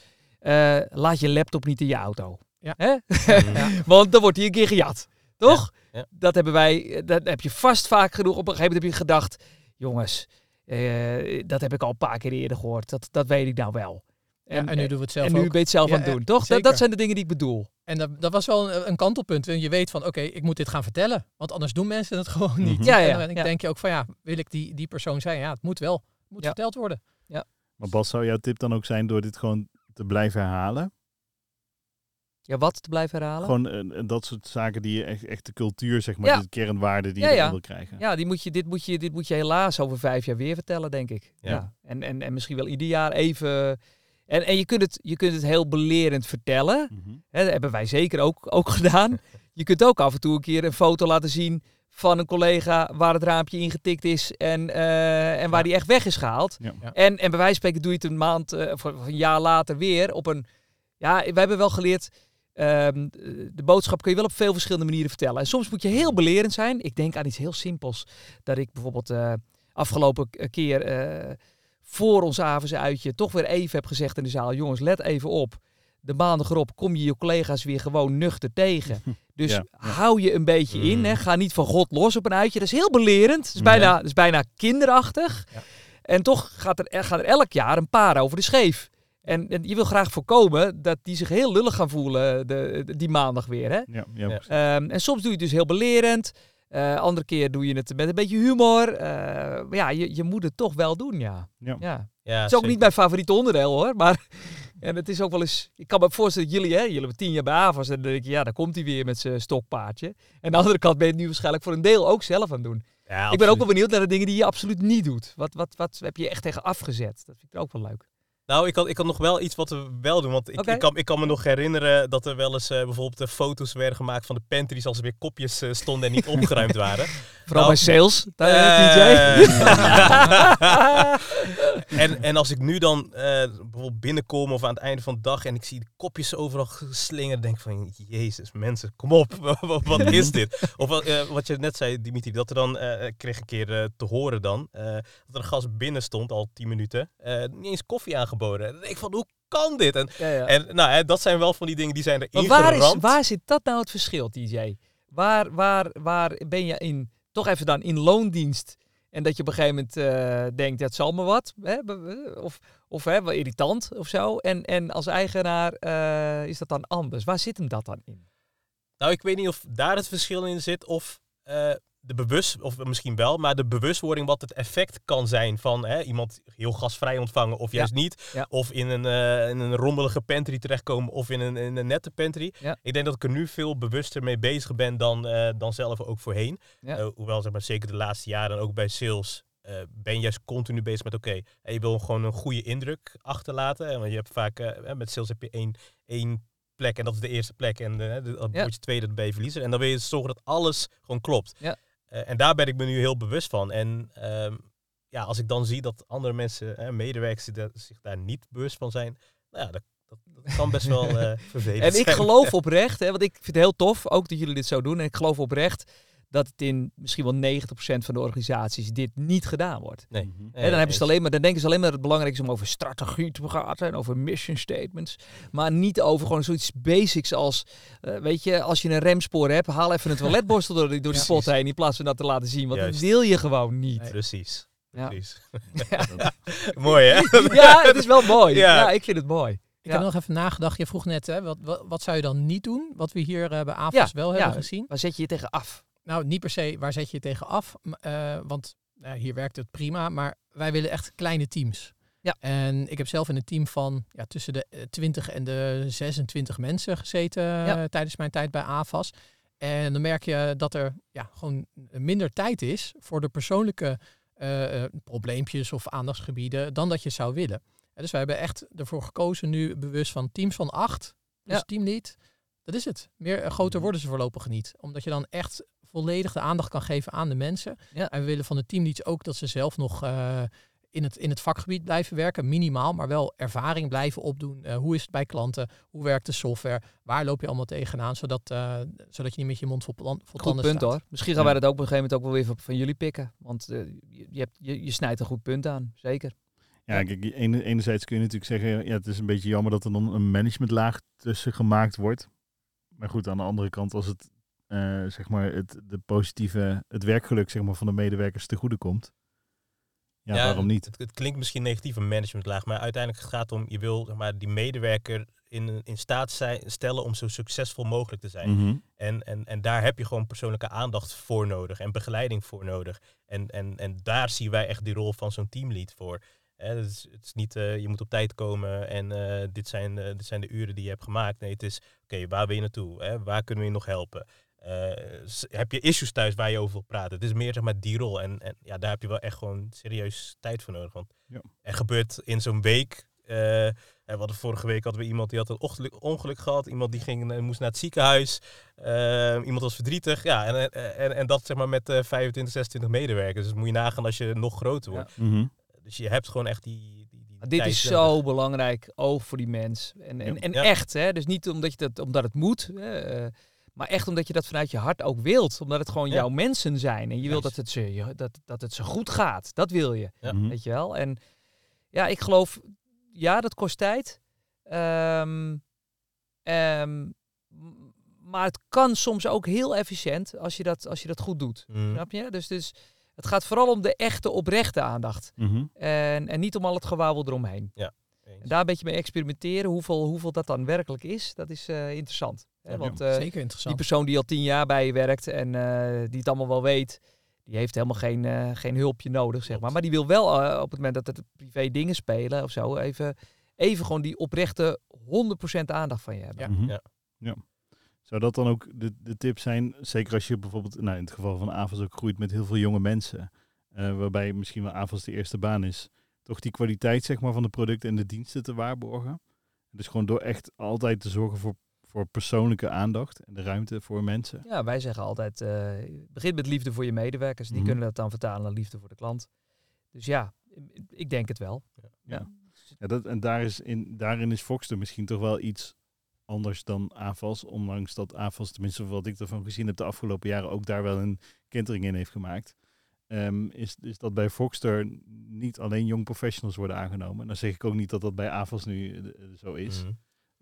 Eh, laat je laptop niet in je auto. Ja. Hè? Ja. Want dan wordt hij een keer gejat. Toch? Ja, ja. Dat hebben wij, dat heb je vast vaak genoeg. Op een gegeven moment heb je gedacht, jongens, eh, dat heb ik al een paar keer eerder gehoord. Dat, dat weet ik nou wel. En, en nu doen we het zelf en nu ook. ben je het zelf Ja, aan het ja, doen, toch? Dat, dat zijn de dingen die ik bedoel. En dat, dat was wel een, een kantelpunt. En je weet van, oké, ik moet dit gaan vertellen. Want anders doen mensen het gewoon niet. Mhm. Ja, ja, En dan ja. denk je ook van, ja, wil ik die, die persoon zijn? Ja, het moet wel. Het moet Ja. verteld worden. Maar Bas, zou jouw tip dan ook zijn door dit gewoon te blijven herhalen? Ja, wat te blijven herhalen? Gewoon eh, dat soort zaken die je echt, echt de cultuur, zeg maar, Ja. de kernwaarde die Ja, je ja. wil krijgen. Ja, die moet je, dit, moet je, dit moet je helaas over vijf jaar weer vertellen, denk ik. Ja. Ja. En, en, en misschien wel ieder jaar even. En, en je, kunt het, je kunt het heel belerend vertellen. Hè, dat hebben wij zeker ook, ook gedaan. Je kunt ook af en toe een keer een foto laten zien van een collega waar het raampje ingetikt is en, eh, en waar Ja. die echt weg is gehaald. Ja. Ja. En, en bij wijze van spreken doe je het een maand eh, of een jaar later weer op een... Ja, we hebben wel geleerd, ehm, de boodschap kun je wel op veel verschillende manieren vertellen. En soms moet je heel belerend zijn. Ik denk aan iets heel simpels. Dat ik bijvoorbeeld eh, afgelopen keer eh, voor ons avondsuitje toch weer even heb gezegd in de zaal... jongens, let even op. De maandag erop kom je je collega's weer gewoon nuchter tegen. Dus Ja, ja. hou je een beetje in. Mm. Hè. Ga niet van God los op een uitje. Dat is heel belerend. Dat is bijna, dat is bijna kinderachtig. Ja. En toch gaat er, gaat er elk jaar een paar over de scheef. En, en je wil graag voorkomen dat die zich heel lullig gaan voelen de, de- die maandag weer. Hè? Ja, ja. Ehm, en soms doe je het dus heel belerend. Eh, andere keer doe je het met een beetje humor. Eh, maar ja, je, je moet het toch wel doen, ja. Ja. ja. ja, Het is ook zeker. niet mijn favoriete onderdeel hoor. Maar en het is ook wel eens. Ik kan me voorstellen dat jullie, hè, jullie hebben tien jaar bij AVAS. En dan denk je, ja, dan komt hij weer met zijn stokpaardje. En aan de andere kant ben je het nu waarschijnlijk voor een deel ook zelf aan het doen. Ja, Ik ben ook wel benieuwd naar de dingen die je absoluut niet doet. Wat, wat, wat heb je echt tegen afgezet? Dat vind ik ook wel leuk. Nou, ik had, ik had nog wel iets wat we wel doen. Want ik, ik, kan, ik kan me nog herinneren dat er wel eens eh, bijvoorbeeld de foto's werden gemaakt van de pantries als er weer kopjes eh, stonden en niet opgeruimd waren. Vooral Nou, bij sales. Daar, Eh, DJ. en, en als ik nu dan eh, bijvoorbeeld binnenkom of aan het einde van de dag en ik zie de kopjes overal geslingerd, denk ik van, jezus mensen, kom op, wat, is dit? Of wat, eh, je net zei, Dimitri, dat er dan, eh, ik kreeg een keer eh, te horen dan, eh, dat er een gast binnen stond, al tien minuten, eh, niet eens koffie aangeboden. En ik van, hoe kan dit? En, Ja, ja. en nou, hè, dat zijn wel van die dingen die zijn er Maar waar, is, waar zit dat nou het verschil, TJ? Waar, waar, waar ben je in, toch even dan in loondienst en dat je op een gegeven moment eh, denkt, dat zal me wat, hè? of, of hè, wel irritant of zo. En, en als eigenaar eh, is dat dan anders. Waar zit hem dat dan in? Nou, ik weet niet of daar het verschil in zit of eh, de bewust, of misschien wel, maar de bewustwording wat het effect kan zijn van hè, iemand heel gasvrij ontvangen of juist niet. Ja. Of in een, eh, in een rommelige pantry terechtkomen of in een, in een nette pantry. Ja. Ik denk dat ik er nu veel bewuster mee bezig ben dan, eh, dan zelf ook voorheen. Eh, hoewel zeg maar, zeker de laatste jaren en ook bij sales eh, ben je juist continu bezig met oké, eh, je wil gewoon een goede indruk achterlaten. En want je hebt vaak, met sales heb je één, één plek en dat is de eerste plek. En Ja. word je tweede, dan ben je verliezer. En dan wil je zorgen dat alles gewoon klopt. Ja. Eh, en daar ben ik me nu heel bewust van. En ehm, ja, als ik dan zie dat andere mensen, eh, medewerkers, die zich daar niet bewust van zijn, nou ja, dat, dat, dat kan best wel eh vervelend En ik zijn. geloof oprecht, hè, want ik vind het heel tof, ook dat jullie dit zo doen. En ik geloof oprecht dat het in misschien wel 90% van de organisaties dit niet gedaan wordt. Nee. Mhm. Hè, dan, hebben ze het alleen maar, dan denken ze alleen maar dat het belangrijk is om over strategie te praten en over mission statements. Maar niet over gewoon zoiets basics als, eh, weet je, als je een remspoor hebt, haal even een toiletborstel door, die- door de Ja. spot heen in plaats van dat te laten zien. Want Juist. dat wil je gewoon niet. Nee. Precies. Ja. Precies. Mooi hè? Ja, het is wel mooi. Ja, Ja. ik vind het mooi. Ik heb nog even nagedacht. Je vroeg net, hè, wat, wat, wat zou je dan niet doen? Wat we hier uh, bij AFAS wel hebben gezien. Waar zet je je tegen af? Nou, niet per se waar zet je je tegen af. Uh, want hier werkt het prima. Maar wij willen echt kleine teams. Ja. En ik heb zelf in een team van ja, tussen de 20 en de 26 mensen gezeten ja. tijdens mijn tijd bij AFAS. En dan merk je dat er ja, gewoon minder tijd is voor de persoonlijke uh, probleempjes of aandachtsgebieden dan dat je zou willen. dus wij hebben echt ervoor gekozen nu bewust van teams van acht. Dus ja. teamlead, dat is het. Meer eh, groter mhm. worden ze voorlopig niet. Omdat je dan echt volledig de aandacht kan geven aan de mensen. Ja. En we willen van de teamleads ook dat ze zelf nog in het, in het vakgebied blijven werken, minimaal, maar wel ervaring blijven opdoen. Uh, hoe is het bij klanten? Hoe werkt de software? Waar loop je allemaal tegenaan? Zodat, uh, zodat je niet met je mond vol, vol goed tanden punt hoor. Misschien gaan wij dat ook op een gegeven moment ook wel weer van, jullie pikken. Want uh, je, hebt, je, je snijdt een goed punt aan, zeker. Ja, kijk, enerzijds kun je natuurlijk zeggen, ja, het is een beetje jammer dat er dan een managementlaag tussen gemaakt wordt. Maar goed, aan de andere kant, als het, zeg maar, het, de positieve, het werkgeluk zeg maar, van de medewerkers te goede komt, ja, waarom niet? Het, het, klinkt misschien negatief een managementlaag, maar uiteindelijk gaat het om, je wil zeg maar, die medewerker in, in staat zijn, stellen om zo succesvol mogelijk te zijn. Mhm. en, en, en daar heb je gewoon persoonlijke aandacht voor nodig en begeleiding voor nodig. En, en, en daar zien wij echt die rol van zo'n teamlead voor. het, is, het is niet, uh, je moet op tijd komen en uh, dit, zijn, uh, dit zijn de uren die je hebt gemaakt. Nee, het is, oké, waar wil je naartoe? Hè? Waar kunnen we je nog helpen? Uh, heb je issues thuis waar je over wil praten. Het is meer zeg maar die rol. En, en ja, daar heb je wel echt gewoon serieus tijd voor nodig. Want ja. er gebeurt in zo'n week. Uh, we hadden vorige week hadden we iemand die had een ongeluk, ongeluk gehad. Iemand die ging, uh, moest naar het ziekenhuis. Uh, iemand was verdrietig. Ja, en, en, en dat zeg maar met 25, 26 medewerkers. Dus moet je nagaan als je nog groter wordt. Ja. Mm -hmm. Dus je hebt gewoon echt die. die, die dit is zo belangrijk, ook voor die mens. En, en, en echt, hè? Dus niet omdat, je dat, omdat het moet. Hè? Maar echt omdat je dat vanuit je hart ook wilt. Omdat het gewoon jouw mensen zijn. En je wilt dat het, ze, dat, dat het ze goed gaat. Dat wil je. Mhm. Weet je wel? En ja, ik geloof, ja, dat kost tijd. Um, um, maar het kan soms ook heel efficiënt als je dat, als je dat goed doet. Mm. Snap je? Dus, dus het gaat vooral om de echte, oprechte aandacht. Mm en, en niet om al het gewauwel eromheen. Ja. En daar een beetje mee experimenteren. Hoeveel, hoeveel dat dan werkelijk is, dat is uh, interessant. Ja, Want uh, zeker interessant. die persoon die al tien jaar bij je werkt en uh, die het allemaal wel weet, die heeft helemaal geen, uh, geen hulpje nodig, zeg maar. Maar die wil wel op het moment dat er privé dingen spelen of zo, even, even gewoon die oprechte 100% aandacht van je hebben. Ja. Mm -hmm. ja. ja. Zou dat dan ook de, de tip zijn, zeker als je bijvoorbeeld, nou in het geval van AVAS ook groeit met heel veel jonge mensen, waarbij misschien wel AVAS de eerste baan is, toch die kwaliteit zeg maar, van de producten en de diensten te waarborgen? Dus gewoon door echt altijd te zorgen voor voor persoonlijke aandacht en de ruimte voor mensen. Ja, wij zeggen altijd, uh, begin met liefde voor je medewerkers. Die mm -hmm. kunnen dat dan vertalen naar liefde voor de klant. Dus ja, ik denk het wel. Ja. ja. ja dat, en daar is in, daarin is Foxter misschien toch wel iets anders dan AFAS. Ondanks dat AFAS, tenminste wat ik ervan gezien heb de afgelopen jaren, ook daar wel een kentering in heeft gemaakt. Um, is, is dat bij Foxter niet alleen jong professionals worden aangenomen. Dan zeg ik ook niet dat dat bij AFAS nu uh, zo is. Mm -hmm.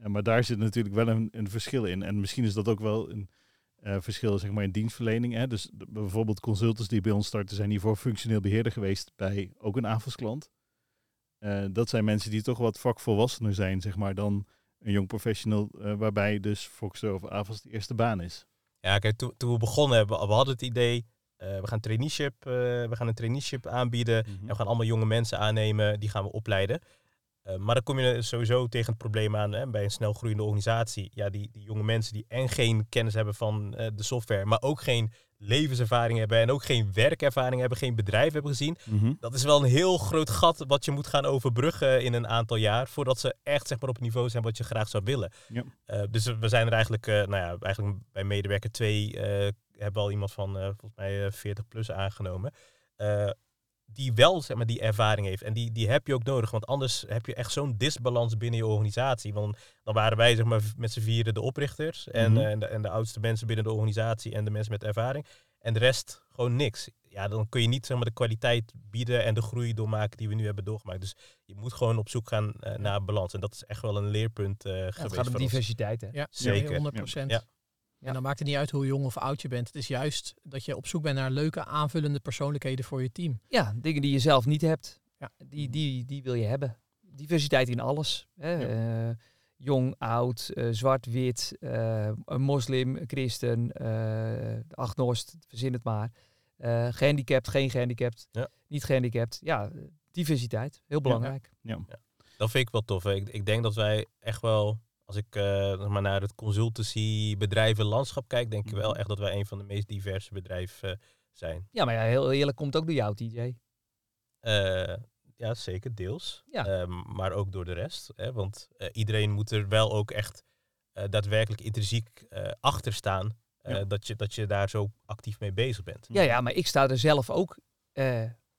Maar daar zit natuurlijk wel een, een, verschil in. En misschien is dat ook wel een uh, verschil zeg maar, in dienstverlening. Hè? Dus de, bijvoorbeeld consultants die bij ons starten zijn hiervoor functioneel beheerder geweest bij ook een AFAS-klant. Uh, dat zijn mensen die toch wat vakvolwassener zijn zeg maar, dan een jong professional waarbij dus Foxter of AFAS de eerste baan is. Ja, kijk, toen, toen we begonnen hebben, we hadden het idee, we gaan traineeship, we gaan een traineeship aanbieden mm -hmm. en we gaan allemaal jonge mensen aannemen, die gaan we opleiden. Uh, maar dan kom je sowieso tegen het probleem aan hè, bij een snel groeiende organisatie. Ja, die, die jonge mensen die en geen kennis hebben van uh, de software, maar ook geen levenservaring hebben en ook geen werkervaring hebben, geen bedrijf hebben gezien. Mm -hmm. Dat is wel een heel groot gat wat je moet gaan overbruggen in een aantal jaar, voordat ze echt zeg maar, op het niveau zijn wat je graag zou willen. Ja. Uh, dus we zijn er eigenlijk, nou ja, eigenlijk bij medewerker 2 hebben we al iemand van volgens mij 40 plus aangenomen die wel zeg maar, die ervaring heeft. En die, die heb je ook nodig, want anders heb je echt zo'n disbalans binnen je organisatie. Want dan waren wij zeg maar, met z'n vieren de oprichters en, Mhm. uh, en, de, en de oudste mensen binnen de organisatie en de mensen met ervaring. En de rest gewoon niks. Ja, dan kun je niet zeg maar, de kwaliteit bieden en de groei doormaken die we nu hebben doorgemaakt. Dus je moet gewoon op zoek gaan eh, naar balans. En dat is echt wel een leerpunt eh Ja, geweest het gaat om diversiteit, hè? Ja, Zeker. nee, 100 procent. Ja. En dan maakt het niet uit hoe jong of oud je bent. Het is juist dat je op zoek bent naar leuke aanvullende persoonlijkheden voor je team. Ja, dingen die je zelf niet hebt. Ja. Die, die, die wil je hebben. Diversiteit in alles. Hè? Ja. Eh, jong, oud, eh, zwart, wit, eh, een moslim, een christen, uh, agnost, verzin het maar. Uh, gehandicapt, geen gehandicapt, Ja. niet gehandicapt. Ja, diversiteit, heel belangrijk. Ja. Dat vind ik wel tof. Ik, ik denk dat wij echt wel, als ik eh, maar naar het consultancy bedrijven landschap kijk, denk ik wel Mhm. echt dat wij een van de meest diverse bedrijven eh, zijn. Ja, maar ja, heel eerlijk komt ook door jou, TJ. Eh, ja, zeker, deels. Ja. Maar ook door de rest. Hè? Want iedereen moet er wel ook echt daadwerkelijk intrinsiek achter staan. Ja. dat, je, dat je daar zo actief mee bezig bent. Ja, ja, maar ik sta er zelf ook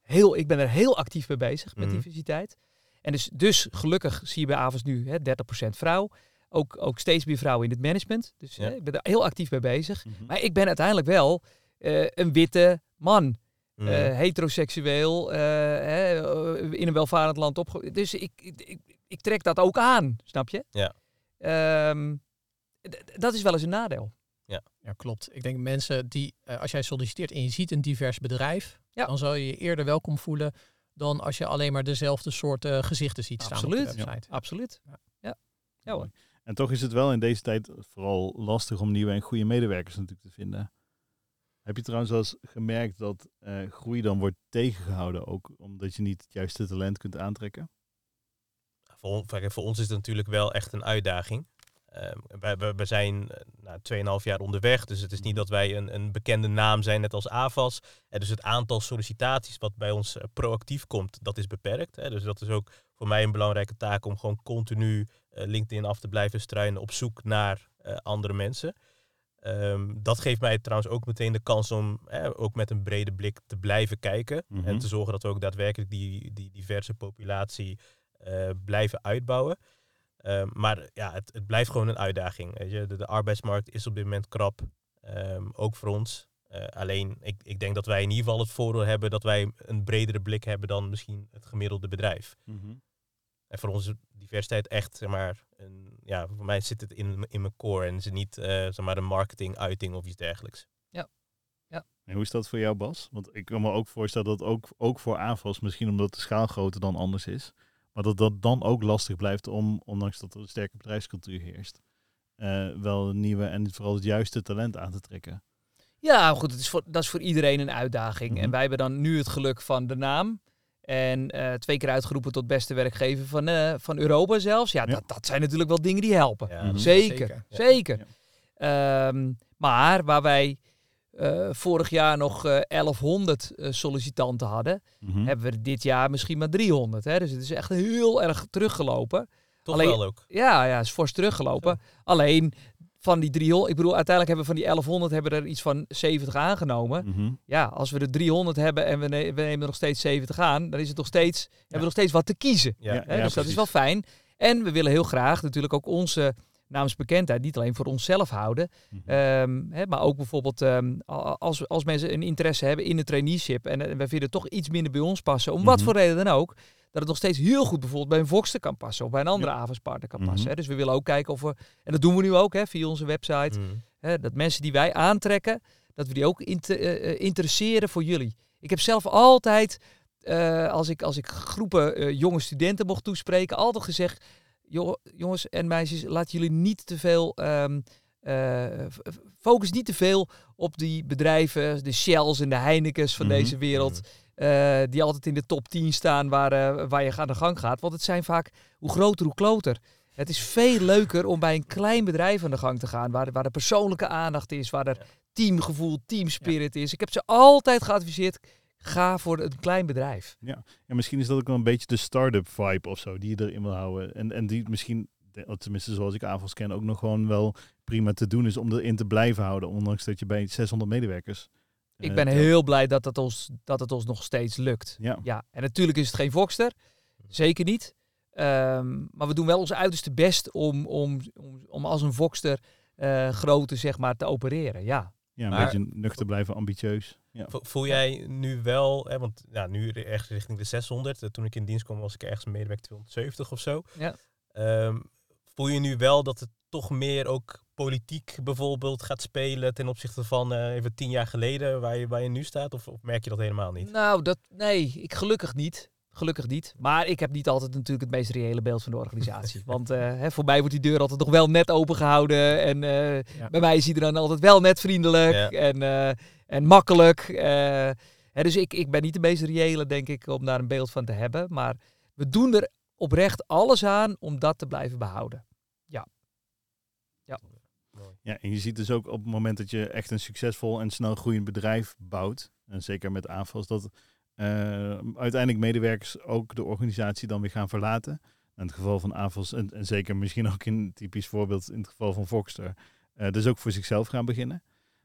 heel, ik ben er heel actief mee bezig met Mhm. diversiteit. En dus, dus gelukkig zie je bij Avos nu hè, 30% vrouw. Ook, ook steeds meer vrouwen in het management. Dus Ja. hè, ik ben er heel actief mee bezig. Mhm. Maar ik ben uiteindelijk wel eh, een witte man. Mhm. eh, heteroseksueel, eh, hè, eh, in een welvarend land opgegroeid. Dus ik, ik, ik, ik trek dat ook aan, snap je? Ja. Ehm, dat is wel eens een nadeel. Ja, klopt. Ik denk mensen die, eh, als jij solliciteert en je ziet een divers bedrijf, Ja. dan zal je je eerder welkom voelen dan als je alleen maar dezelfde soort eh, gezichten ziet staan Absoluut. op de website. Absoluut. Ja. Ja, ja hoor. En toch is het wel in deze tijd vooral lastig om nieuwe en goede medewerkers natuurlijk te vinden. Heb je trouwens wel eens gemerkt dat eh, groei dan wordt tegengehouden, ook omdat je niet het juiste talent kunt aantrekken? voor, ons is het natuurlijk wel echt een uitdaging. Ehm, wij, we, we zijn eh, nou, 2,5 jaar onderweg, dus het is niet dat wij een, een bekende naam zijn, net als AVAS. En dus het aantal sollicitaties wat bij ons eh, proactief komt, dat is beperkt. Hè. Dus dat is ook voor mij een belangrijke taak om gewoon continu eh, LinkedIn af te blijven struinen op zoek naar eh, andere mensen. Ehm, dat geeft mij trouwens ook meteen de kans om eh, ook met een brede blik te blijven kijken. Mhm. En te zorgen dat we ook daadwerkelijk die, die diverse populatie eh, blijven uitbouwen. Ehm, maar ja, het, het blijft gewoon een uitdaging. Weet je. De, de arbeidsmarkt is op dit moment krap, ehm, ook voor ons. Alleen, ik, ik denk dat wij in ieder geval het voordeel hebben dat wij een bredere blik hebben dan misschien het gemiddelde bedrijf. En voor ons is diversiteit echt, zeg maar, een, ja, voor mij zit het in, in mijn core en is het niet, eh, zeg maar, een marketing-uiting of iets dergelijks. En hoe is dat voor jou, Bas? Want ik kan me ook voorstellen dat ook, ook voor AFAS, misschien omdat de schaalgrootte dan anders is, maar dat dat dan ook lastig blijft om, ondanks dat er een sterke bedrijfscultuur heerst, eh, wel een nieuwe en vooral het juiste talent aan te trekken. Ja, goed, het is voor, dat is voor iedereen een uitdaging. Mhm. En wij hebben dan nu het geluk van de naam. En eh, twee keer uitgeroepen tot beste werkgever van, eh, van Europa zelfs. Ja, Ja. Dat, dat zijn natuurlijk wel dingen die helpen. Ja, Mhm. Zeker, Zeker. zeker. Ja. Ehm, maar waar wij eh, vorig jaar nog eh 1100 eh, sollicitanten hadden, Mhm. hebben we dit jaar misschien maar 300. Hè? Dus het is echt heel erg teruggelopen. Toch Alleen- wel ook. Ja, ja, is fors teruggelopen. Alleen van die 300, ik bedoel, uiteindelijk hebben we van die 1100 hebben er iets van 70 aangenomen. Mhm. Ja, als we er 300 hebben en we, ne- we nemen nog steeds 70 aan, dan is het nog steeds, hebben we nog steeds wat te kiezen. Ja. Ja. Hè? dus dat is wel fijn. En we willen heel graag natuurlijk ook onze naamsbekendheid niet alleen voor onszelf houden, Mhm. ehm, hè, maar ook bijvoorbeeld ehm, als, als mensen een interesse hebben in de traineeship en, we vinden het toch iets minder bij ons passen, om wat Mhm. voor reden dan ook, dat het nog steeds heel goed bijvoorbeeld bij een Voxter kan passen of bij een andere Ja. avondspartner kan Mhm. passen. Hè. Dus we willen ook kijken of we, en dat doen we nu ook hè, via onze website, Mhm. Hè, dat mensen die wij aantrekken, dat we die ook inter- eh, eh, interesseren voor jullie. Ik heb zelf altijd, eh, als, ik, als ik groepen jonge studenten mocht toespreken, altijd gezegd, "Jo- jongens en meisjes, laat jullie niet te veel, ehm, eh, focus niet te veel op die bedrijven, de Shells en de Heinekens van Mhm. deze wereld. eh, die altijd in de top 10 staan waar, eh, waar je aan de gang gaat. Want het zijn vaak hoe groter, hoe kloter. Het is veel leuker om bij een klein bedrijf aan de gang te gaan. Waar, waar er persoonlijke aandacht is. Waar er teamgevoel, teamspirit is. Ik heb ze altijd geadviseerd. Ga voor een klein bedrijf. Ja, misschien is dat ook wel een beetje de start-up vibe of zo, die je erin wil houden. En, en die misschien, tenminste zoals ik AFAS ken, ook nog gewoon wel prima te doen is om erin te blijven houden. Ondanks dat je bij 600 medewerkers... Ik eh, ben heel blij dat het, ons, dat het ons nog steeds lukt. Ja, Ja, en natuurlijk is het geen Voxter. Zeker niet. Ehm, maar we doen wel ons uiterste best om, om, om, om als een Voxter eh grootte zeg maar, te opereren. Ja. Ja een Maar- beetje nuchter blijven, ambitieus. Ja. Vo- Voel jij nu wel, hè, want ja, nu ergens richting de 600. eh, Toen ik in dienst kwam was ik ergens een medewerker 270 of zo. Ja. Ehm, voel je nu wel dat het toch meer ook politiek bijvoorbeeld gaat spelen ten opzichte van eh, even tien jaar geleden waar je, waar je nu staat? Of, of merk je dat helemaal niet? Nou, dat, nee, ik gelukkig niet. Gelukkig niet. Maar ik heb niet altijd natuurlijk het meest reële beeld van de organisatie. Want uh, hè, voor mij wordt die deur altijd nog wel net open gehouden. En uh, ja. bij mij is iedereen altijd wel net vriendelijk ja. en, uh, en makkelijk. Hè, dus ik, ik ben niet de meest reële, denk ik, om daar een beeld van te hebben. Maar we doen er oprecht alles aan om dat te blijven behouden. Ja. Ja. Ja, en je ziet dus ook op het moment dat je echt een succesvol en snel groeiend bedrijf bouwt, en zeker met aanvals, dat uiteindelijk medewerkers ook de organisatie dan weer gaan verlaten. In het geval van AFOS, en, zeker misschien ook in typisch voorbeeld in het geval van Voxter, uh, dus ook voor zichzelf gaan beginnen.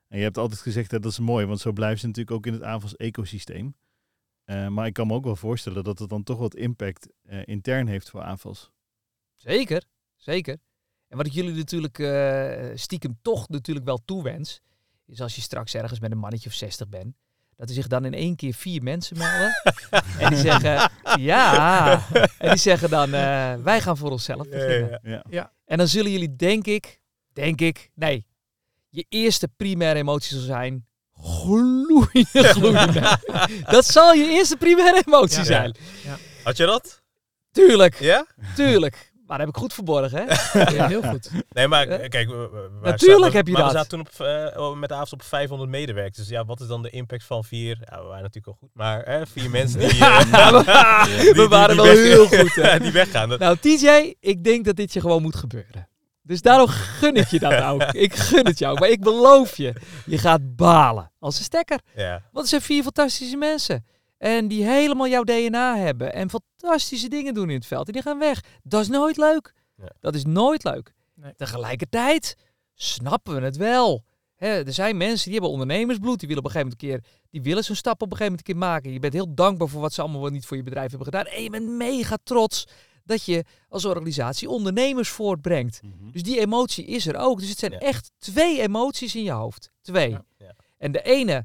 En je hebt altijd gezegd dat dat is mooi, want zo blijven ze natuurlijk ook in het AFOS-ecosysteem. Uh, maar ik kan me ook wel voorstellen dat het dan toch wat impact intern heeft voor AFOS. Zeker, zeker. En wat ik jullie natuurlijk stiekem toch natuurlijk wel toewens, is als je straks ergens met een mannetje of 60 bent, dat er zich dan in één keer vier mensen melden. en die zeggen, ja. En die zeggen dan, uh, wij gaan voor onszelf beginnen. Ja, ja, ja. En dan zullen jullie, denk ik, denk ik, nee, je eerste primaire emotie zal zijn, gloeien, gloeien. dat zal je eerste primaire emotie zijn. Had je dat? Tuurlijk. Ja? Tuurlijk. Maar dat heb ik goed verborgen, hè? ja, heel goed. Nee, maar kijk... We, Natuurlijk heb je maar dat. we zaten toen op, uh, met de avond op 500 medewerkers. Dus ja, wat is dan de impact van vier... Ja, we waren natuurlijk al goed, maar hè, vier mensen die... Uh, die, we waren wel heel goed, hè? die weggaan. Nou, TJ, ik denk dat dit je gewoon moet gebeuren. Dus daarom gun ik je dat ook. Ik gun het jou. Maar ik beloof je, je gaat balen als een stekker. Ja. Want het zijn vier fantastische mensen. En die helemaal jouw DNA hebben. En fantastische dingen doen in het veld. En die gaan weg. Dat is nooit leuk. Ja. Dat is nooit leuk. Nee. Tegelijkertijd snappen we het wel. Hè, er zijn mensen die hebben ondernemersbloed. Die willen op een gegeven moment een keer, die willen zo'n stap op een gegeven moment een keer maken. Je bent heel dankbaar voor wat ze allemaal wel niet voor je bedrijf hebben gedaan. En je bent mega trots dat je als organisatie ondernemers voortbrengt. Mm -hmm. Dus die emotie is er ook. Dus het zijn ja. echt twee emoties in je hoofd. Twee. Ja. Ja. En de ene,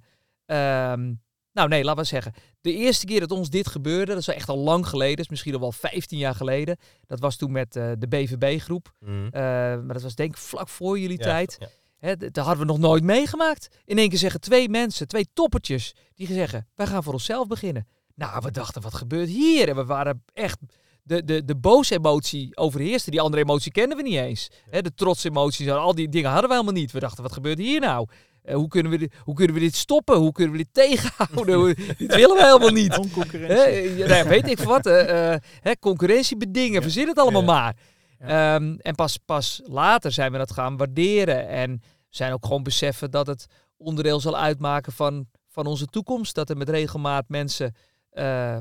um, nou nee, laten we zeggen. De eerste keer dat ons dit gebeurde, dat is echt al lang geleden, is misschien al wel 15 jaar geleden. Dat was toen met uh, de BVB-groep. Mm. Uh, maar dat was denk ik vlak voor jullie tijd. Hè, dat hadden we nog nooit meegemaakt. In één keer zeggen twee mensen, twee toppertjes, die zeggen, wij gaan voor onszelf beginnen. Nou, we dachten, wat gebeurt hier? En we waren echt de, de, de boze emotie overheerste. Die andere emotie kenden we niet eens. Hè, de trots emoties, al die dingen hadden we helemaal niet. We dachten, wat gebeurt hier nou? Uh, hoe, kunnen we dit, hoe kunnen we dit stoppen? Hoe kunnen we dit tegenhouden? dit willen we helemaal niet. Concurrentie. Uh, nou, weet ik wat. Uh, concurrentie bedingen. Verzin het allemaal maar. Um, en pas, pas later zijn we dat gaan waarderen. En zijn ook gewoon beseffen dat het onderdeel zal uitmaken van, van onze toekomst. Dat er met regelmaat mensen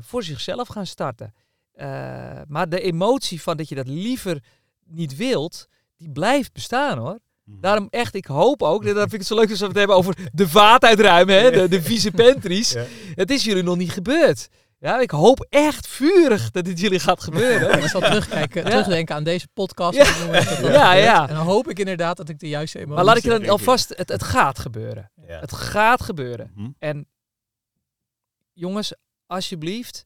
voor zichzelf gaan starten. Uh, maar de emotie van dat je dat liever niet wilt, die blijft bestaan hoor. Mm. Daarom echt, ik hoop ook, dat vind ik het zo leuk als we het hebben over de vaat uitruimen, hè, de, de vieze pantries. Ja. Het is jullie nog niet gebeurd. Ja, ik hoop echt vurig dat dit jullie gaat gebeuren. Ik zal terugkijken, ja. terugdenken aan deze podcast. Ja, dat ja, ja. En dan hoop ik inderdaad dat ik de juiste emotie... Maar laat ik je dan alvast, het, het gaat gebeuren. Ja. Het gaat gebeuren. Mhm. En jongens, alsjeblieft,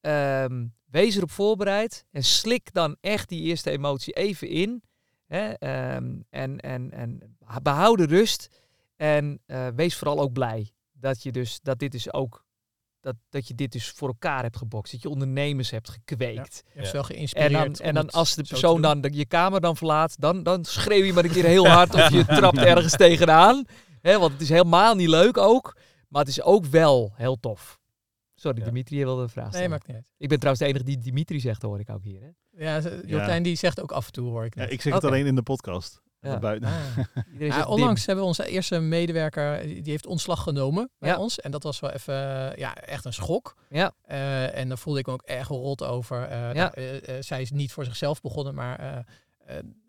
um, wees erop voorbereid en slik dan echt die eerste emotie even in. Hè, um, en, en, en behoud de rust. En uh, wees vooral ook blij dat, je dus, dat, dit dus ook, dat, dat je dit dus voor elkaar hebt gebokst. Dat je ondernemers hebt gekweekt. Ja, je hebt wel geïnspireerd. En dan, en dan als de persoon dan de, je kamer dan verlaat, dan, dan schreeuw je maar een keer heel hard of je trapt ergens tegenaan. Hè, want het is helemaal niet leuk ook. Maar het is ook wel heel tof. Sorry, Ja. Dimitri wilde een vraag Nee, stellen. maakt niet uit. Ik ben trouwens de enige die Dimitri zegt, hoor ik ook hier. Hè? Ja, Joltijn die zegt ook af en toe, hoor ik Ja, net. ik zeg het alleen in de podcast. Ja. Buiten. Ah. Onlangs hebben we onze eerste medewerker, die heeft ontslag genomen bij Ja. ons. En dat was wel even, eh, ja, echt een schok. Ja. Eh, en daar voelde ik me ook erg rot over. Eh, Ja. nou, zij is niet voor zichzelf begonnen, maar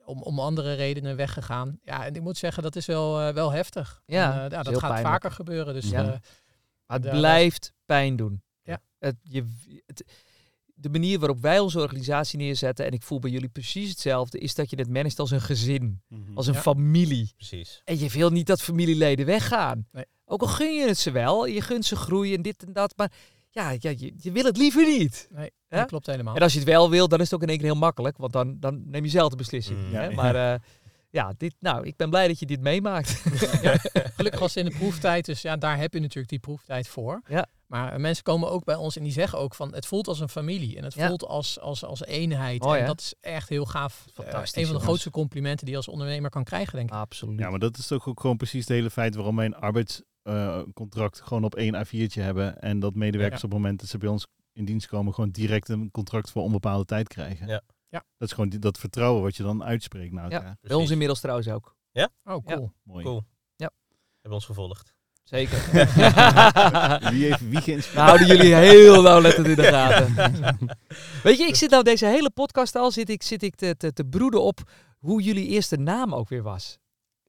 om, om andere redenen weggegaan. Ja, en ik moet zeggen, dat is wel, wel heftig. Ja, En, dat gaat pijnlijk. vaker gebeuren. Dus Ja. Maar het Ja, blijft pijn doen. Ja. Het, je, het, de manier waarop wij onze organisatie neerzetten, en ik voel bij jullie precies hetzelfde, is dat je het managt als een gezin, Mhm. als een Ja. familie. Precies. En je wil niet dat familieleden weggaan. Nee. Ook al gun je het ze wel, je gunt ze groeien en dit en dat, maar ja, ja je, je wil het liever niet. nee, Ja? dat klopt helemaal. En als je het wel wil, dan is het ook in één keer heel makkelijk, want dan, dan neem je zelf de beslissing. Mm. hè? Maar eh, ja, dit, nou, ik ben blij dat je dit meemaakt. Ja, gelukkig was het in de proeftijd, dus ja, daar heb je natuurlijk die proeftijd voor. Ja. Maar eh, mensen komen ook bij ons en die zeggen ook van het voelt als een familie en het Ja. voelt als, als, als eenheid. Mooi, en dat is echt heel gaaf. Eh, Fantastisch, een van de grootste complimenten die je als ondernemer kan krijgen, denk ik. Absoluut. Ja, maar dat is toch ook gewoon precies het hele feit waarom wij een arbeidscontract gewoon op één A4'tje hebben. En dat medewerkers Ja. op het moment dat ze bij ons in dienst komen, gewoon direct een contract voor onbepaalde tijd krijgen. Ja. Ja. Dat is gewoon die, dat vertrouwen wat je dan uitspreekt naar Ja. Bij ons inmiddels trouwens ook. Oh, cool. Mooi. Cool. Ja. Hebben ons gevolgd. Zeker. Wie heeft wie geïnspireerd? We houden jullie heel nauwlettend in de gaten. Weet je, ik zit nou deze hele podcast al zit ik, zit ik te, te, te broeden op hoe jullie eerste naam ook weer was.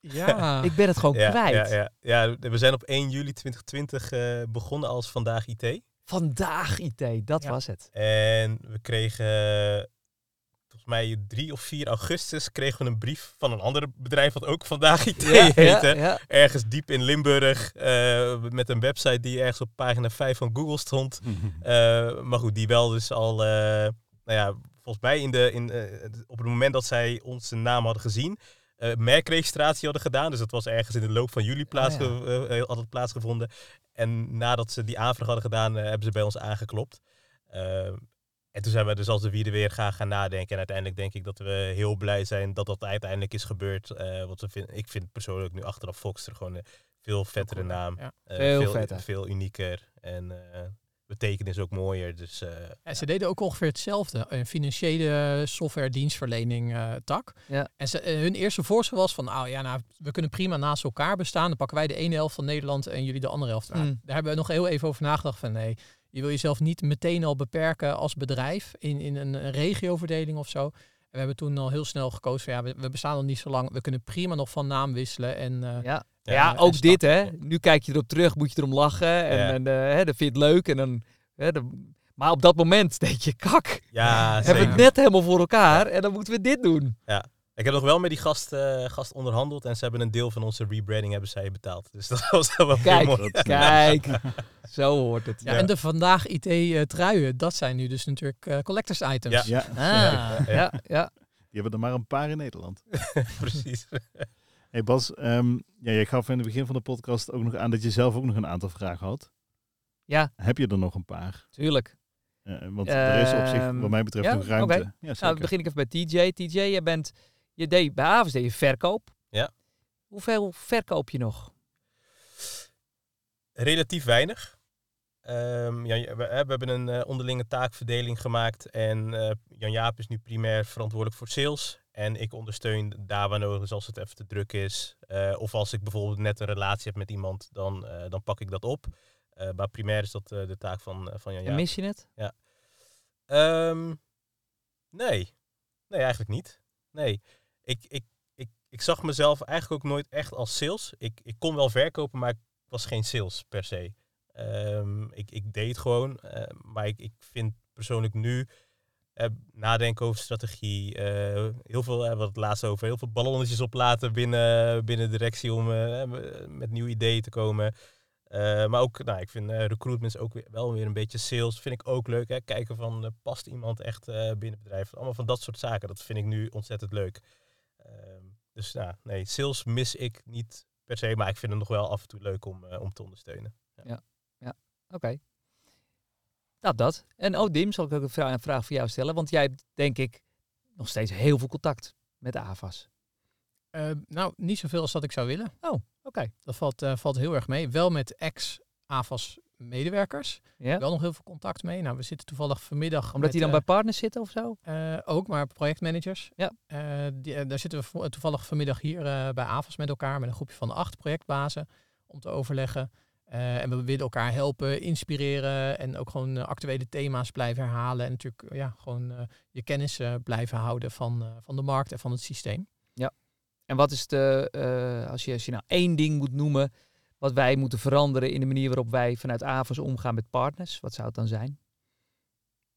Ja. Ik ben het gewoon ja, kwijt. Ja, ja, ja, we zijn op 1 juli 2020 eh, begonnen als Vandaag IT. Vandaag IT, dat Ja. was het. En we kregen, mij 3 of 4 augustus, kregen we een brief van een ander bedrijf wat ook Vandaag IT heette. ja. Ergens diep in Limburg, eh, met een website die ergens op pagina 5 van Google stond. Eh, maar goed, die wel dus al, eh, nou ja, volgens mij in de, in, op het moment dat zij onze naam hadden gezien, eh, merkregistratie hadden gedaan. Dus dat was ergens in de loop van juli plaatsge Ah, eh, had het plaatsgevonden. En nadat ze die aanvraag hadden gedaan, hebben ze bij ons aangeklopt. En toen zijn we dus als de wierde weer gaan, gaan nadenken. En uiteindelijk denk ik dat we heel blij zijn dat dat uiteindelijk is gebeurd. Eh want we vind, ik vind persoonlijk nu achteraf Foxter gewoon een veel vettere naam. Ja. Eh, Veel veel, vetter. veel unieker. En eh betekenis ook mooier. Dus eh, En ze deden ook ongeveer hetzelfde. Een financiële software dienstverlening eh, tak. Ja. En ze, hun eerste voorstel was van, nou ja, nou, we kunnen prima naast elkaar bestaan. Dan pakken wij de ene helft van Nederland en jullie de andere helft. Mm. Daar hebben we nog heel even over nagedacht van, nee, je wil jezelf niet meteen al beperken als bedrijf in, in een, een regioverdeling of zo. En we hebben toen al heel snel gekozen van, ja, we, we bestaan nog niet zo lang. We kunnen prima nog van naam wisselen. En eh, Ja, Ja, ja, en ook dit hè. Nu kijk je erop terug, moet je erom lachen. En, Ja. en eh, hè, dan vind je het leuk. En dan, hè, dan- maar op dat moment denk je, kak, ja, hebben we het net helemaal voor elkaar. En dan moeten we dit doen. Ik heb nog wel met die gast, eh, gast onderhandeld en ze hebben een deel van onze rebranding hebben zij betaald. Dus dat was wel Kijk, mooi. kijk. Zo hoort het. ja, Ja. en de vandaag IT eh, truien, dat zijn nu dus natuurlijk eh, collectors items. Ja. Ja, Ah, ja, ja. die hebben er maar een paar in Nederland. Precies. Hey Bas, ehm, ja, jij gaf in het begin van de podcast ook nog aan dat je zelf ook nog een aantal vragen had. Ja, Heb je er nog een paar? tuurlijk. Want er is op zich, Ehm, wat mij betreft, ja, nog ruimte. Ja, Nou, dan begin ik even bij TJ. TJ, je bent, je deed, bij Avens deed je verkoop. Ja. Hoeveel verkoop je nog? Relatief weinig. Ehm, ja, we, hebben een eh, onderlinge taakverdeling gemaakt en eh, Jan Jaap is nu primair verantwoordelijk voor sales. En ik ondersteun daar waar nodig is als het even te druk is. Eh, of als ik bijvoorbeeld net een relatie heb met iemand, dan, dan pak ik dat op. Maar primair is dat de taak van, van Jan En Jaap. mis je het? Ehm, nee. Nee, eigenlijk niet. Nee. Ik, ik, ik, ik zag mezelf eigenlijk ook nooit echt als sales. Ik, ik kon wel verkopen, maar ik was geen sales per se. Ehm, ik, ik deed gewoon. eh, maar ik, ik vind persoonlijk nu eh, nadenken over strategie. eh, heel veel, hebben we het laatst over, heel veel ballonnetjes oplaten binnen, binnen directie om met nieuwe ideeën te komen. Maar ook, nou, ik vind recruitment is ook wel weer een beetje sales. Vind ik ook leuk. Hè? Kijken van, past iemand echt binnen het bedrijf? Allemaal van dat soort zaken. Dat vind ik nu ontzettend leuk. Ehm, dus nou, nee, sales mis ik niet per se. Maar ik vind het nog wel af en toe leuk om, eh, om te ondersteunen. Oké. Nou, dat. En oh, Dim, zal ik ook een vraag, een vraag voor jou stellen? Want jij hebt, denk ik, nog steeds heel veel contact met AVAS. Eh, nou, niet zoveel als dat ik zou willen. Oké. Dat valt, eh, valt heel erg mee. Wel met ex-AVAS medewerkers. Ja? Wel nog heel veel contact mee. Nou, we zitten toevallig vanmiddag. Omdat met, die dan eh, bij partners zitten of zo? eh, ook, maar projectmanagers. Ja. Eh, die, daar zitten we toevallig vanmiddag hier bij AVAS met elkaar. Met een groepje van acht projectbazen. Om te overleggen. En we willen elkaar helpen, inspireren. En ook gewoon actuele thema's blijven herhalen. En natuurlijk ja, gewoon je kennis blijven houden van, van de markt en van het systeem. En wat is de, als, je, als je nou één ding moet noemen, wat wij moeten veranderen in de manier waarop wij vanuit AVAS omgaan met partners, wat zou het dan zijn?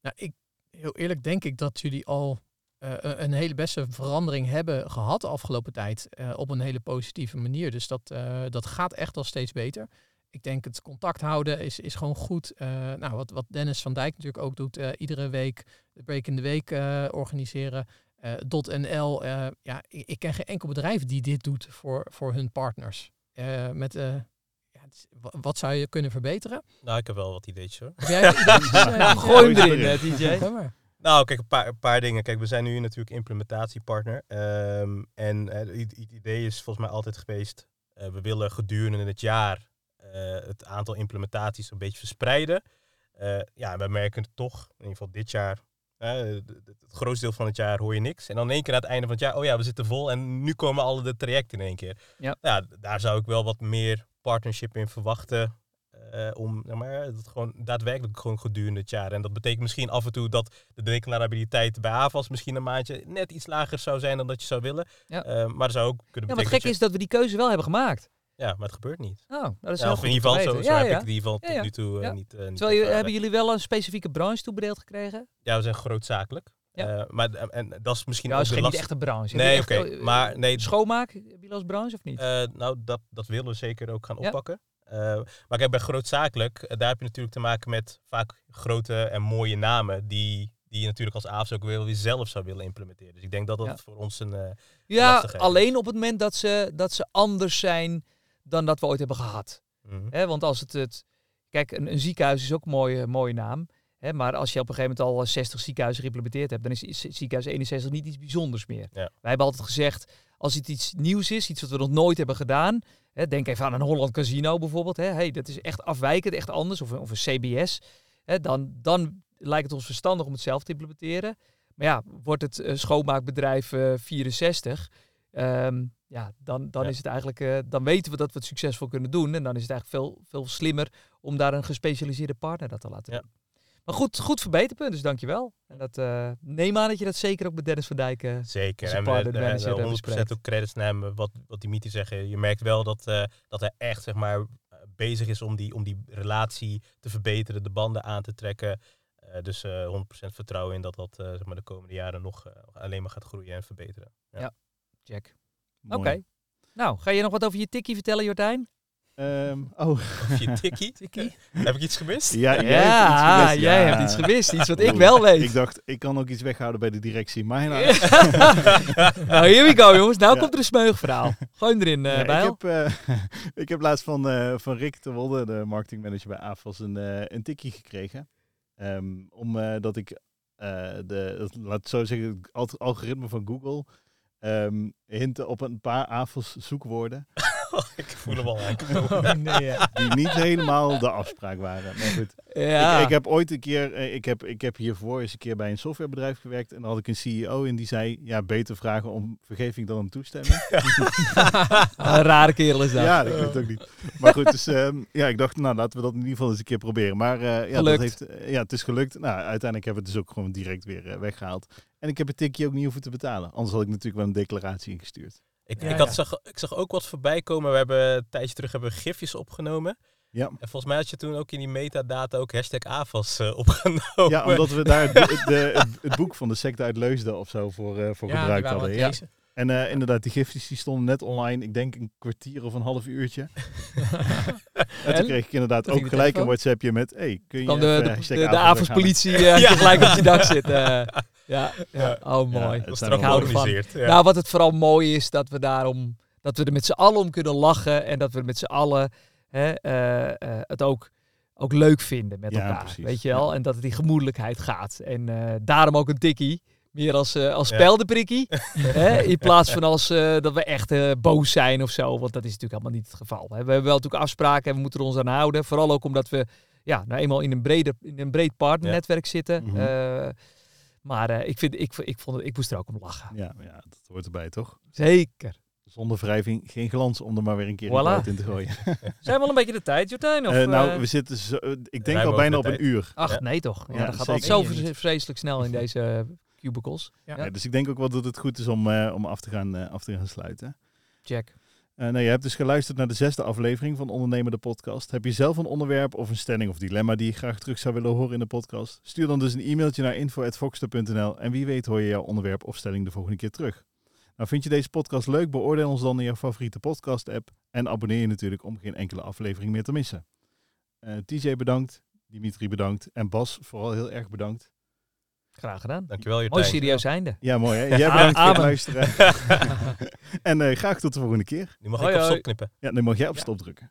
Nou, ik, heel eerlijk denk ik dat jullie al eh, een- hele beste verandering hebben gehad de afgelopen tijd. eh, op een hele positieve manier. Dus dat, eh, dat gaat echt al steeds beter. Ik denk het contact houden is, is gewoon goed. Nou, wat, wat Dennis van Dijk natuurlijk ook doet. iedere week de Break in de Week organiseren. Eh, .nl. ja, ik, ik ken geen enkel bedrijf die dit doet voor, voor hun partners. Met, eh, ja, het wa- wat zou je kunnen verbeteren? Nou, ik heb wel wat ideetjes hoor. Heb jij ideetjes, DJ? gooi hem erin, DJ. Kom maar. Nou, kijk, een paar, een paar dingen. Kijk, we zijn nu natuurlijk implementatiepartner. Ehm, en eh, het idee is volgens mij altijd geweest, eh, we willen gedurende het jaar eh, het aantal implementaties een beetje verspreiden. Eh, ja, we merken het toch, in ieder geval dit jaar, het grootste deel van het jaar hoor je niks. En dan in één keer aan het einde van het jaar, oh ja, we zitten vol en nu komen alle de trajecten in één keer. Ja. ja daar zou ik wel wat meer partnership in verwachten. eh, om zeg maar, het gewoon daadwerkelijk gewoon gedurende het jaar. En dat betekent misschien af en toe dat de declarabiliteit bij AVAS misschien een maandje net iets lager zou zijn dan dat je zou willen. Ja. Eh, maar dat zou ook kunnen Ja, maar het gekke is dat we die keuze wel hebben gemaakt. dat Ja, maar het gebeurt niet. Oh, nou, dat is Ja, of in ieder geval, zo, zo Ja, heb ja. ik in ieder geval tot nu toe eh, niet, niet Terwijl je, ervaren. hebben jullie wel een specifieke branche toebedeeld gekregen? Ja, we zijn grootzakelijk. Ja. Eh, maar en, en dat is misschien Ja, ook dat is de geen niet last- echt een branche. Nee, Heb oké. eh, maar nee, Schoonmaak, jullie als branche of niet? Eh, nou, dat, dat willen we zeker ook gaan Ja. oppakken. Eh, maar kijk, bij grootzakelijk, eh, daar heb je natuurlijk te maken met vaak grote en mooie namen die, die je natuurlijk als AFS ook weer zelf zou willen implementeren. Dus ik denk dat dat Ja. voor ons een... eh, ja, alleen op het moment dat ze, dat ze anders zijn dan dat we ooit hebben gehad. Hè, want als het, het kijk, een, een ziekenhuis is ook een mooie, mooie naam. Hè, maar als je op een gegeven moment al eh, 60 ziekenhuizen geïmplementeerd hebt, dan is is ziekenhuis 61 niet iets bijzonders meer. Ja. Wij hebben altijd gezegd, als het iets nieuws is, iets wat we nog nooit hebben gedaan, hè, denk even aan een Holland Casino bijvoorbeeld. Hè, hey, dat is echt afwijkend, echt anders, of, een- of een CBS. Hè, dan, dan lijkt het ons verstandig om het zelf te implementeren. Maar ja, wordt het eh, schoonmaakbedrijf eh, 64, ehm, ja, dan, dan Ja. is het eigenlijk, eh, dan weten we dat we het succesvol kunnen doen. En dan is het eigenlijk veel, veel slimmer om daar een gespecialiseerde partner dat te laten Ja. doen. Maar goed, goed verbeterpunt, dus dankjewel. En dat, eh, neem aan dat je dat zeker ook met Dennis van Dijk... eh, Zeker. En we, manager hebben 100% bespreekt. ook credits naar hem, wat, wat Dimitri zegt. Je merkt wel dat, eh, dat hij echt zeg maar, bezig is om die, om die relatie te verbeteren, de banden aan te trekken. Eh, dus eh 100% vertrouwen in dat dat eh, zeg maar, de komende jaren nog alleen maar gaat groeien en verbeteren. check. Oké. Nou, ga je nog wat over je tikkie vertellen, Jordijn? Ehm, oh, Of je tikkie? Tikkie? Heb ik iets gemist? ja, jij Ja, hebt iets gemist. jij Ja. hebt iets gemist. Iets wat ik wel weet. Ik dacht, ik kan ook iets weghouden bij de directie. Maar nou, nou, here we go, jongens. Nou Ja. komt er een smeugverhaal. Gooi hem erin, eh Ja, Bijl. ik, heb, eh, ik heb laatst van, eh, van Rick de Wolde, de marketingmanager bij AFAS, een, eh, een tikkie gekregen. Ehm omdat ik, eh, de, dat- laat het zo zeggen, het al- algoritme van Google ehm hinten op een paar AFAS zoekwoorden ik voel hem al aankomen. Oh, nee, ja. die niet helemaal de afspraak waren. Maar goed, Ja. ik, ik heb ooit een keer, eh, ik heb, ik heb hiervoor eens een keer bij een softwarebedrijf gewerkt en dan had ik een CEO en die zei, ja, beter vragen om vergeving dan om toestemming. een rare kerel is dat. Ja, ik weet het ook niet. Maar goed, dus ehm, ja, ik dacht, nou laten we dat in ieder geval eens een keer proberen. Maar eh, ja, dat heeft, eh, ja, het is gelukt. Nou, uiteindelijk hebben we het dus ook gewoon direct weer eh, weggehaald. En ik heb het tikje ook niet hoeven te betalen. Anders had ik natuurlijk wel een declaratie ingestuurd. Ik, Ja, ik, had, ja. zag, ik zag ook wat voorbij komen. We hebben een tijdje terug hebben we gifjes opgenomen. Ja. En volgens mij had je toen ook in die metadata ook hashtag AFAS eh, opgenomen. Ja, omdat we daar de, de- het, het boek van de secte uit Leusden of zo voor, eh, voor Ja, gebruikt hadden. Ja. En eh, inderdaad, die gifjes die stonden net online. Ik denk een kwartier of een half uurtje. en En? toen kreeg ik inderdaad ook gelijk een? WhatsAppje met... Hey, kun je de, de, de, avondspolitie tegelijk op je dak zitten. Ja, ja. Ja. Oh, mooi. Ja, Dat is zijn er georganiseerd. Nou, wat het vooral mooi is, dat we daarom, dat we er met z'n allen om kunnen lachen en dat we met z'n allen hè, eh, eh, het ook, ook leuk vinden met Ja, elkaar. precies. Weet je wel? En dat het die gemoedelijkheid gaat. En eh, daarom ook een tikkie. Meer als, eh als Ja. speldenprikkie. hè, in plaats van als eh, dat we echt eh, boos zijn of zo. Want dat is natuurlijk helemaal niet het geval. Hè. We hebben wel natuurlijk afspraken en we moeten er ons aan houden. Vooral ook omdat we ja, nou eenmaal in een, breder, in een breed partnernetwerk zitten. Eh, maar eh, ik, vind, ik, ik, vond het, ik moest er ook om lachen. Ja, ja, dat hoort erbij, toch? Zeker. Zonder wrijving geen glans om er maar weer een keer Voilà. in te gooien. Zijn we al een beetje de tijd, Jordijn? Of, Eh, nou, eh, we zitten zo, ik denk al bijna de op een uur. Ach, Ja. nee toch. Ja, Ja, dat gaat altijd zo vreselijk snel in deze cubicles. Ja. Ja. Ja, dus ik denk ook wel dat het goed is om, eh, om af, te gaan, eh, af te gaan sluiten. Check. Nou, je hebt dus geluisterd naar de zesde aflevering van Ondernemer de podcast. Heb je zelf een onderwerp of een stelling of dilemma die je graag terug zou willen horen in de podcast? Stuur dan dus een e-mailtje naar info.foxter.nl en wie weet hoor je jouw onderwerp of stelling de volgende keer terug. Nou, vind je deze podcast leuk? Beoordeel ons dan in jouw favoriete podcast app en abonneer je natuurlijk om geen enkele aflevering meer te missen. Eh, TJ bedankt, Dimitri bedankt en Bas vooral heel erg bedankt. Graag gedaan. Dankjewel, Mooi Jurtijn. serieus einde. Ja, mooi hè? Jij bedankt voor het luisteren. en eh, graag tot de volgende keer. Nu mag Hoi, ik op hoi. stop knippen. Ja, nu mag jij op Ja. stop drukken.